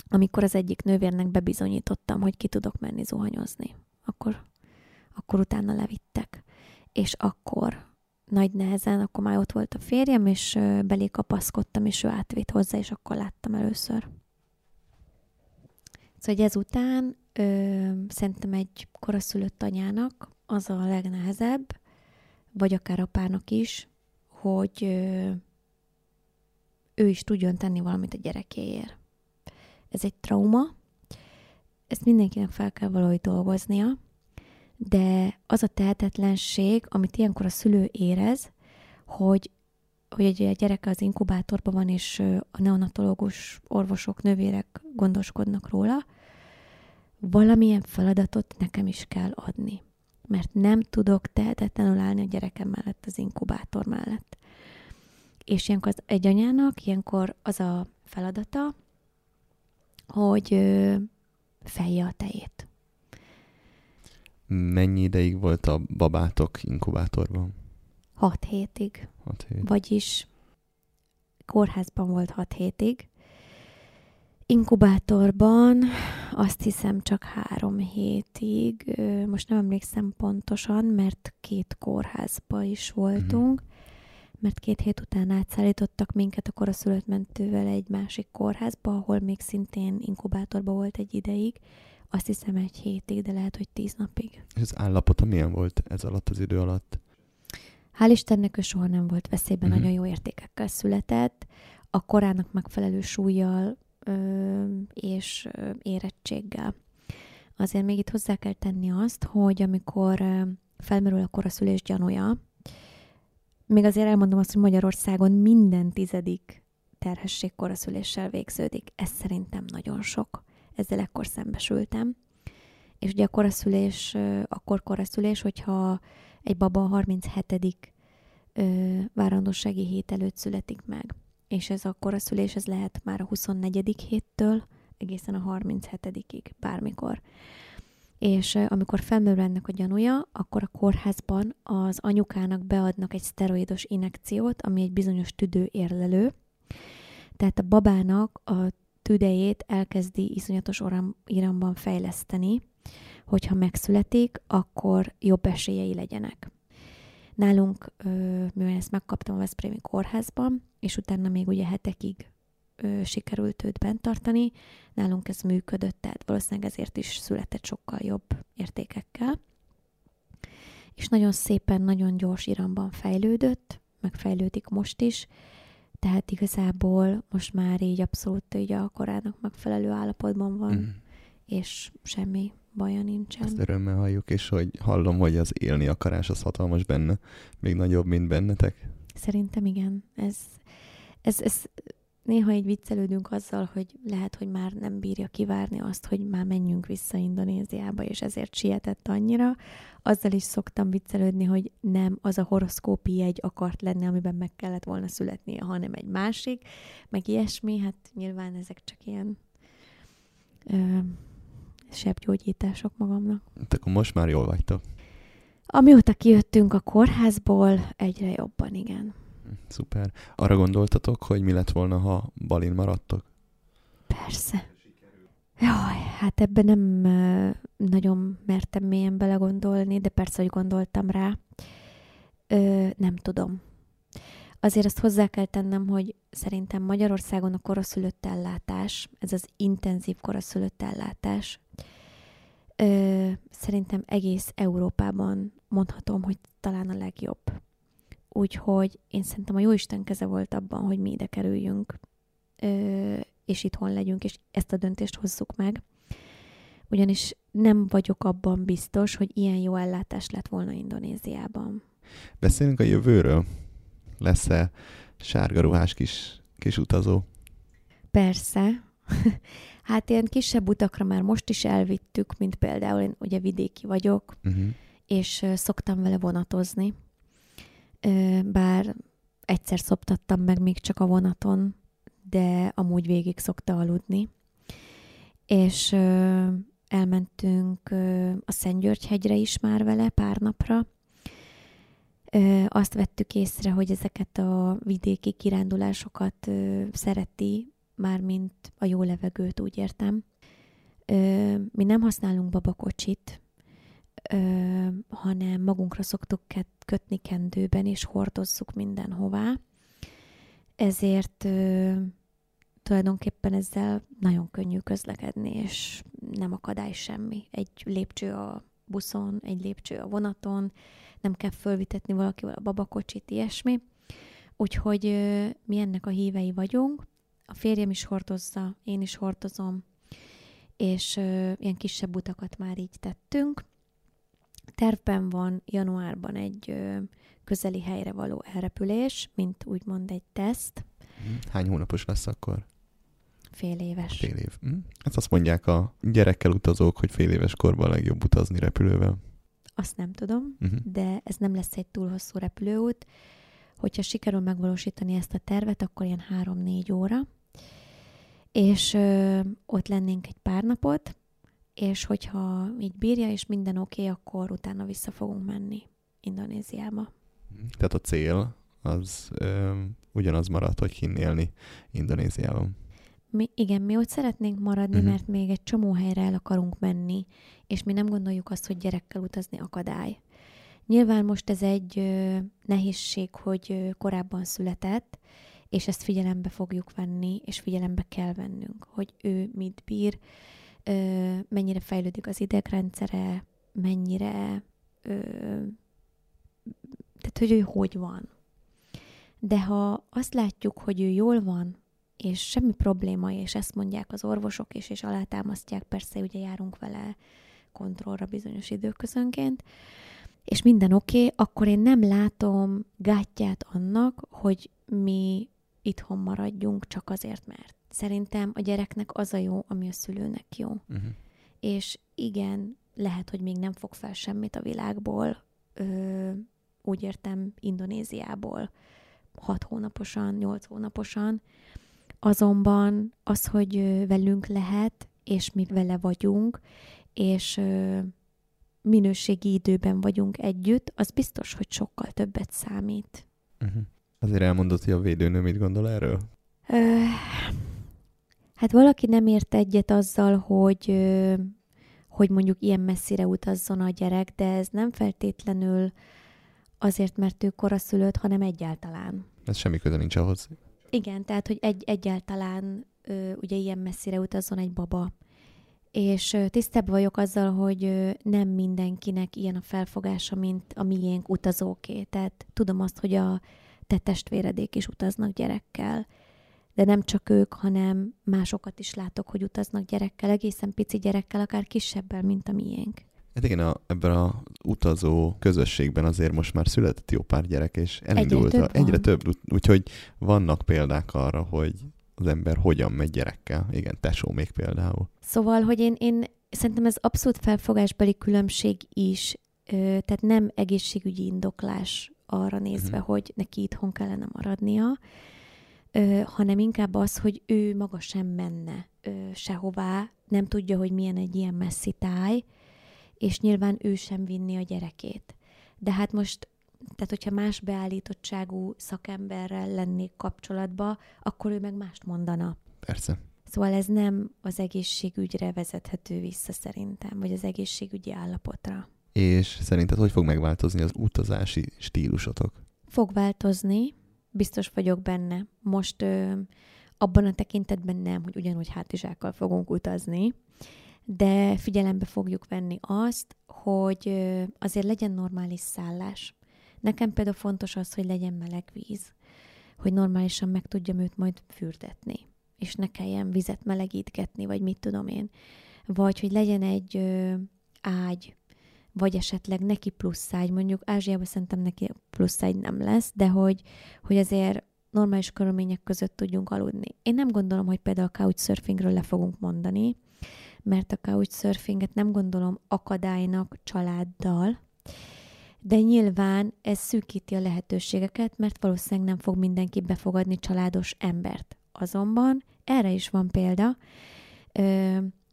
Amikor az egyik nővérnek bebizonyítottam, hogy ki tudok menni zuhanyozni. Akkor, akkor utána levittek. És akkor nagy nehezen, akkor már ott volt a férjem, és belé kapaszkodtam, és ő átvitt hozzá, és akkor láttam először. Szóval hogy ezután ö, szerintem egy koraszülött anyának az a legnehezebb, vagy akár apának is, hogy ö, ő is tudjon tenni valamit a gyerekéért. Ez egy trauma, ezt mindenkinek fel kell valahogy dolgoznia, de az a tehetetlenség, amit ilyenkor a szülő érez, hogy, hogy egy gyerek az inkubátorban van, és a neonatológus orvosok, nővérek gondoskodnak róla, valamilyen feladatot nekem is kell adni. Mert nem tudok tehetetlenül állni a gyerekem mellett, az inkubátor mellett. És ilyenkor az egy anyának ilyenkor az a feladata, hogy fejje a tejét. Mennyi ideig volt a babátok inkubátorban? Hat hétig. Hat hét. Vagyis kórházban volt hat hétig. Inkubátorban azt hiszem csak három hétig, most nem emlékszem pontosan, mert két kórházba is voltunk, mm-hmm. mert két hét után átszállítottak minket a koraszülött mentővel egy másik kórházba, ahol még szintén inkubátorban volt egy ideig, azt hiszem egy hétig, de lehet, hogy tíz napig. És az állapota milyen volt ez alatt az idő alatt? Hál' Istennek ő soha nem volt veszélyben, uh-huh. nagyon jó értékekkel született, a korának megfelelő súlyjal és érettséggel. Azért még itt hozzá kell tenni azt, hogy amikor felmerül a koraszülés gyanúja, még azért elmondom azt, hogy Magyarországon minden tizedik terhesség koraszüléssel végződik. Ez szerintem nagyon sok ezzel ekkor szembesültem. És ugye a koraszülés, akkor koraszülés, hogyha egy baba a 37. várandósági hét előtt születik meg. És ez a koraszülés, ez lehet már a 24. héttől egészen a 37-ig, bármikor. És amikor felmerül ennek a gyanúja, akkor a kórházban az anyukának beadnak egy szteroidos inekciót, ami egy bizonyos tüdő érlelő. Tehát a babának a tüdejét elkezdi iszonyatos iramban fejleszteni, hogyha megszületik, akkor jobb esélyei legyenek. Nálunk, mivel ezt megkaptam a Veszprémi kórházban, és utána még ugye hetekig sikerült őt bent tartani, nálunk ez működött, tehát valószínűleg ezért is született sokkal jobb értékekkel. És nagyon szépen, nagyon gyors iramban fejlődött, megfejlődik most is, tehát igazából most már így abszolút így a korának megfelelő állapotban van, mm. és semmi baja nincsen. Ezt örömmel halljuk, és hogy hallom, hogy az élni akarás az hatalmas benne, még nagyobb, mint bennetek. Szerintem igen. Ez, ez, ez néha így viccelődünk azzal, hogy lehet, hogy már nem bírja kivárni azt, hogy már menjünk vissza Indonéziába, és ezért sietett annyira. Azzal is szoktam viccelődni, hogy nem az a horoszkópi egy akart lenni, amiben meg kellett volna születnie, hanem egy másik, meg ilyesmi. Hát nyilván ezek csak ilyen ö, sebgyógyítások magamnak. Hát akkor most már jól vagytok. Amióta kijöttünk a kórházból, egyre jobban, igen. Szuper. Arra gondoltatok, hogy mi lett volna, ha Balin maradtok? Persze. Jaj, hát ebben nem nagyon mertem mélyen belegondolni, de persze, hogy gondoltam rá. Ö, nem tudom. Azért azt hozzá kell tennem, hogy szerintem Magyarországon a koraszülött ellátás, ez az intenzív koraszülött ellátás, ö, szerintem egész Európában mondhatom, hogy talán a legjobb. Úgyhogy én szerintem a Jóisten keze volt abban, hogy mi ide kerüljünk, ö, és itthon legyünk, és ezt a döntést hozzuk meg. Ugyanis nem vagyok abban biztos, hogy ilyen jó ellátás lett volna Indonéziában. Beszélünk a jövőről. Lesz-e sárga ruhás kis, kis utazó? Persze. hát ilyen kisebb utakra már most is elvittük, mint például én ugye vidéki vagyok, Uh-huh. és szoktam vele vonatozni. Bár egyszer szoptattam meg még csak a vonaton, de amúgy végig szokta aludni. És elmentünk a Szentgyörgy-hegyre is már vele pár napra. Azt vettük észre, hogy ezeket a vidéki kirándulásokat szereti, mármint a jó levegőt, úgy értem. Ö, Mi nem használunk babakocsit, ö, hanem magunkra szoktuk kötni kendőben, és hordozzuk mindenhová. Ezért ö, tulajdonképpen ezzel nagyon könnyű közlekedni, és nem akadály semmi. Egy lépcső a buszon, egy lépcső a vonaton, nem kell fölvitetni valakivel a babakocsit, ilyesmi. Úgyhogy mi ennek a hívei vagyunk. A férjem is hordozza, én is hordozom, és ö, ilyen kisebb utakat már így tettünk. Tervben van januárban egy ö, közeli helyre való elrepülés, mint úgymond egy teszt, Hány hónapos lesz akkor? fél éves. Fél év. Hm? Ezt azt mondják a gyerekkel utazók, hogy fél éves korban legjobb utazni repülővel. Azt nem tudom, Uh-huh. de ez nem lesz egy túl hosszú repülőút. Hogyha sikerül megvalósítani ezt a tervet, akkor ilyen három-négy óra. És ö, ott lennénk egy pár napot, és hogyha így bírja, és minden oké, okay, akkor utána vissza fogunk menni Indonéziába. Tehát a cél az ö, ugyanaz marad, hogy kinn élni Indonéziában. Mi, igen, mi ott szeretnénk maradni, Mhm. uh-huh. mert még egy csomó helyre el akarunk menni, és mi nem gondoljuk azt, hogy gyerekkel utazni akadály. Nyilván most ez egy ö, nehézség, hogy ö, korábban született, és ezt figyelembe fogjuk venni, és figyelembe kell vennünk, hogy ő mit bír, mennyire fejlődik az idegrendszere, mennyire, tehát hogy ő hogy van. De ha azt látjuk, hogy ő jól van, és semmi probléma, és ezt mondják az orvosok is, és alátámasztják, persze ugye járunk vele kontrollra bizonyos időközönként, és minden oké, okay, akkor én nem látom gátját annak, hogy mi itthon maradjunk csak azért, mert szerintem a gyereknek az a jó, ami a szülőnek jó. Uh-huh. És igen, lehet, hogy még nem fog fel semmit a világból, ö, úgy értem Indonéziából, hat hónaposan, nyolc hónaposan, azonban az, hogy velünk lehet, és mi vele vagyunk, és ö, minőségi időben vagyunk együtt, az biztos, hogy sokkal többet számít. Uh-huh. Azért elmondott, hogy a védőnő mit gondol erről? Ö, hát valaki nem ért egyet azzal, hogy, hogy mondjuk ilyen messzire utazzon a gyerek, de ez nem feltétlenül azért, mert ő koraszülött, hanem egyáltalán. Ez semmi köze nincs ahhoz. Igen, tehát, hogy egy, egyáltalán ö, ugye ilyen messzire utazzon egy baba. És ö, tisztább vagyok azzal, hogy ö, nem mindenkinek ilyen a felfogása, mint a miénk utazóké. Tehát tudom azt, hogy a te testvéredék is utaznak gyerekkel. De nem csak ők, hanem másokat is látok, hogy utaznak gyerekkel, egészen pici gyerekkel, akár kisebbel, mint a miénk. Hát igen, a, ebben a utazó közösségben azért most már született jó pár gyerek, és elindult. Egyre a- több van. egyre több úgyhogy vannak példák arra, hogy az ember hogyan megy gyerekkel. Igen, tesó még például. Szóval, hogy én, én szerintem ez abszolút felfogásbeli különbség is, tehát nem egészségügyi indoklás arra nézve, uh-huh. hogy neki itthon kellene maradnia, hanem inkább az, hogy ő maga sem menne sehová, nem tudja, hogy milyen egy ilyen messzi táj, és nyilván ő sem vinni a gyerekét. De hát most, tehát hogyha más beállítottságú szakemberrel lennék kapcsolatba, akkor ő meg mást mondana. Persze. Szóval ez nem az egészségügyre vezethető vissza szerintem, vagy az egészségügyi állapotra. És szerinted hogy fog megváltozni az utazási stílusotok? Fog változni, biztos vagyok benne. Most ö, abban a tekintetben nem, hogy ugyanúgy hátizsákkal fogunk utazni, de figyelembe fogjuk venni azt, hogy ö, azért legyen normális szállás. Nekem például fontos az, hogy legyen meleg víz, hogy normálisan meg tudjam őt majd fürdetni, és ne kelljen vizet melegítgetni, vagy mit tudom én. Vagy hogy legyen egy ö, ágy, vagy esetleg neki plusz ágy, mondjuk Ázsiában szerintem neki plusz ágy nem lesz, de hogy, hogy azért normális körülmények között tudjunk aludni. Én nem gondolom, hogy például a couchsurfingről le fogunk mondani, mert a couchsurfinget nem gondolom akadálynak családdal, de nyilván ez szűkíti a lehetőségeket, mert valószínűleg nem fog mindenki befogadni családos embert. Azonban erre is van példa.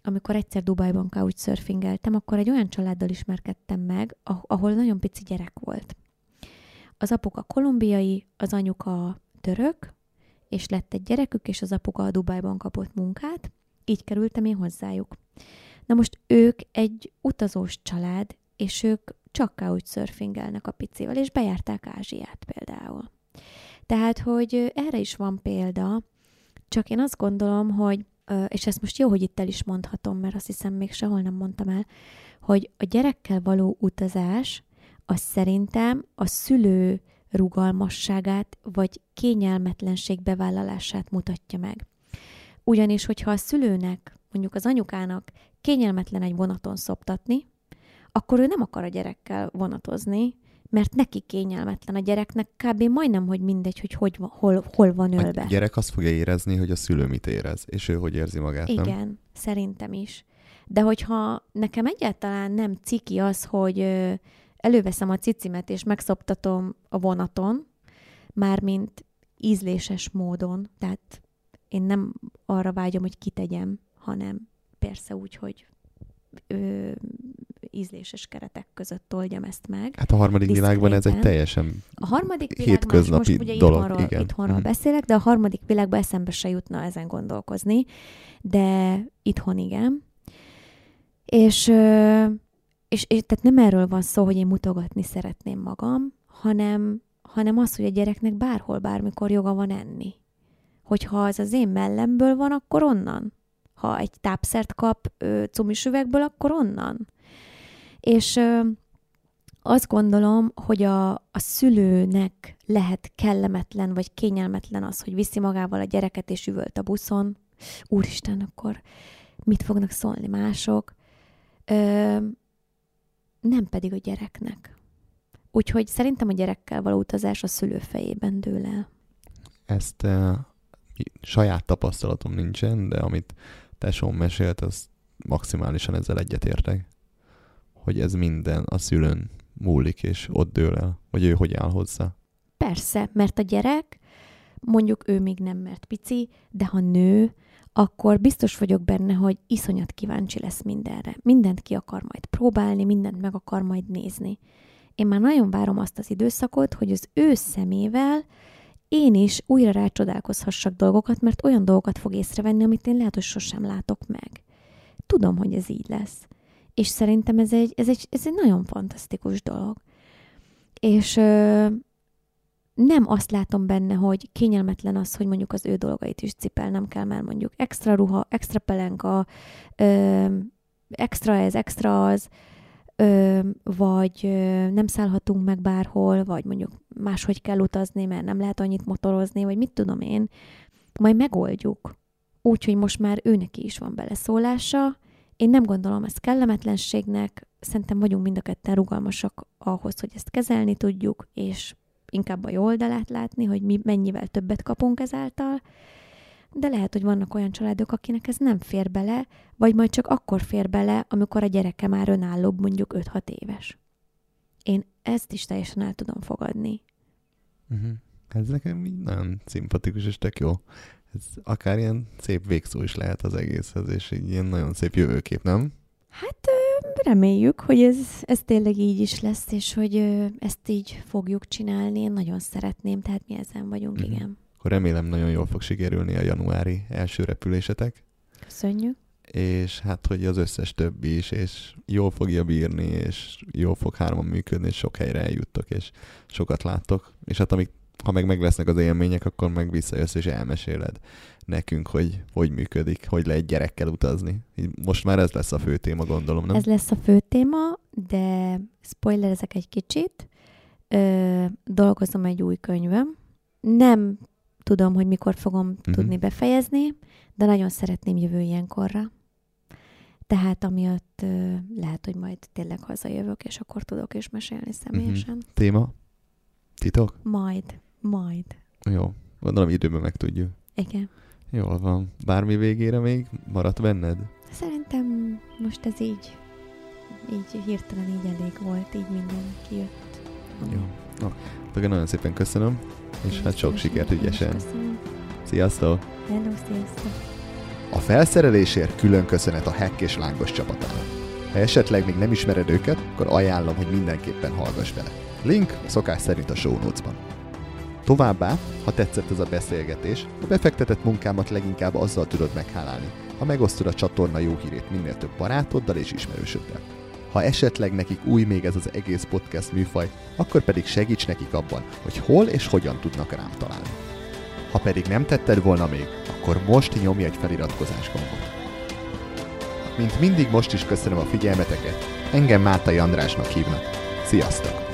Amikor egyszer Dubajban couchsurfingeltem, akkor egy olyan családdal ismerkedtem meg, ahol nagyon pici gyerek volt. Az apuka kolumbiai, az anyuka török, és lett egy gyerekük, és az apuka a Dubajban kapott munkát, így kerültem én hozzájuk. Na most ők egy utazós család, és ők csak couchsurfingelnek a picivel, és bejárták Ázsiát például. Tehát, hogy erre is van példa, csak én azt gondolom, hogy és ezt most jó, hogy itt el is mondhatom, mert azt hiszem még sehol nem mondtam el, hogy a gyerekkel való utazás az szerintem a szülő rugalmasságát vagy kényelmetlenség bevállalását mutatja meg. Ugyanis, hogyha a szülőnek, mondjuk az anyukának kényelmetlen egy vonaton szoptatni, akkor ő nem akar a gyerekkel vonatozni, mert neki kényelmetlen a gyereknek, kb. majdnem, hogy mindegy, hogy, hogy hol, hol van ölve. A gyerek azt fogja érezni, hogy a szülő mit érez, és ő hogy érzi magát, Igen, nem? szerintem is. De hogyha nekem egyáltalán nem ciki az, hogy előveszem a cicimet, és megszoptatom a vonaton, mármint ízléses módon, tehát én nem arra vágyom, hogy kitegyem, hanem persze úgy, hogy ö, ízléses keretek között oldjam ezt meg. Hát a harmadik világban ez egy teljesen a harmadik hétköznapi most ugye dolog. Itthonról, igen. itthonról mm. beszélek, de a harmadik világban eszembe se jutna ezen gondolkozni, de itthon igen. És, és, és tehát nem erről van szó, hogy én mutogatni szeretném magam, hanem, hanem az, hogy a gyereknek bárhol, bármikor joga van enni. Hogyha az az én mellemből van, akkor onnan. Ha egy tápszert kap cumis üvegből, akkor onnan. És ö, azt gondolom, hogy a, a szülőnek lehet kellemetlen vagy kényelmetlen az, hogy viszi magával a gyereket és üvölt a buszon. Úristen, akkor mit fognak szólni mások? Ö, nem pedig a gyereknek. Úgyhogy szerintem a gyerekkel való utazás a szülő fejében dől el. Ezt uh, saját tapasztalatom nincsen, de amit tesóm mesélt, az maximálisan ezzel egyetértek hogy ez minden a szülőn múlik, és ott dől el, vagy ő hogy áll hozzá. Persze, mert a gyerek, mondjuk ő még nem mert pici, de ha nő, akkor biztos vagyok benne, hogy iszonyat kíváncsi lesz mindenre. Mindent ki akar majd próbálni, mindent meg akar majd nézni. Én már nagyon várom azt az időszakot, hogy az ő szemével én is újra rácsodálkozhassak dolgokat, mert olyan dolgokat fog észrevenni, amit én lehet, hogy sosem látok meg. Tudom, hogy ez így lesz. És szerintem ez egy, ez egy, ez egy nagyon fantasztikus dolog. És ö, nem azt látom benne, hogy kényelmetlen az, hogy mondjuk az ő dolgait is cipelnem kell, mert mondjuk extra ruha, extra pelenka, ö, extra ez, extra az, ö, vagy ö, nem szállhatunk meg bárhol, vagy mondjuk máshogy kell utazni, mert nem lehet annyit motorozni, vagy mit tudom én, majd megoldjuk. Úgyhogy most már őnek is van beleszólása, én nem gondolom ezt kellemetlenségnek, szerintem vagyunk mind a ketten rugalmasak ahhoz, hogy ezt kezelni tudjuk, és inkább a jó oldalát látni, hogy mi mennyivel többet kapunk ezáltal, de lehet, hogy vannak olyan családok, akinek ez nem fér bele, vagy majd csak akkor fér bele, amikor a gyereke már önállóbb, mondjuk 5-6 éves. Én ezt is teljesen el tudom fogadni. Uh-huh. Ez nekem így nagyon szimpatikus és tök jó. Ez akár ilyen szép végszó is lehet az egészhez, és így ilyen nagyon szép jövőkép, nem? Hát reméljük, hogy ez, ez tényleg így is lesz, és hogy ezt így fogjuk csinálni. Én nagyon szeretném, tehát mi ezen vagyunk, uh-huh. igen. Akkor remélem nagyon jól fog sikerülni a januári első repülésetek. Köszönjük. És hát, hogy az összes többi is, és jól fogja bírni, és jól fog hárman működni, és sok helyre eljuttok, és sokat láttok. És hát amik, ha meg meg lesznek az élmények, akkor meg visszajössz, és elmeséled nekünk, hogy hogy működik, hogy lehet gyerekkel utazni. Most már ez lesz a fő téma, gondolom, nem? Ez lesz a fő téma, de spoilerezek egy kicsit. Ö, dolgozom egy új könyvem. Nem tudom, hogy mikor fogom uh-huh. tudni befejezni, de nagyon szeretném jövő ilyenkorra. Tehát amiatt ö, lehet, hogy majd tényleg hazajövök, és akkor tudok is mesélni személyesen. Uh-huh. Téma? Titok? Majd. Majd. Jó. Gondolom időben meg tudjuk. Igen. Jól van. Bármi végére még maradt benned? Szerintem most ez így, így hirtelen így elég volt, így minden kijött. Jó. No, akkor nagyon szépen köszönöm, és hát sok sikert ügyesen. Sziasztok! Hello, sziasztok! A felszerelésért külön köszönet a Hack és Lángos csapatának. Ha esetleg még nem ismered őket, akkor ajánlom, hogy mindenképpen hallgass bele. Link a szokás szerint a show notes-ban. Továbbá, ha tetszett ez a beszélgetés, a befektetett munkámat leginkább azzal tudod meghálálni, ha megosztod a csatorna jó hírét minél több barátoddal és ismerősöddel. Ha esetleg nekik új még ez az egész podcast műfaj, akkor pedig segíts nekik abban, hogy hol és hogyan tudnak rám találni. Ha pedig nem tetted volna még, akkor most nyomj egy feliratkozás gombot. Mint mindig most is köszönöm a figyelmeteket, engem Mátai Andrásnak hívnak. Sziasztok!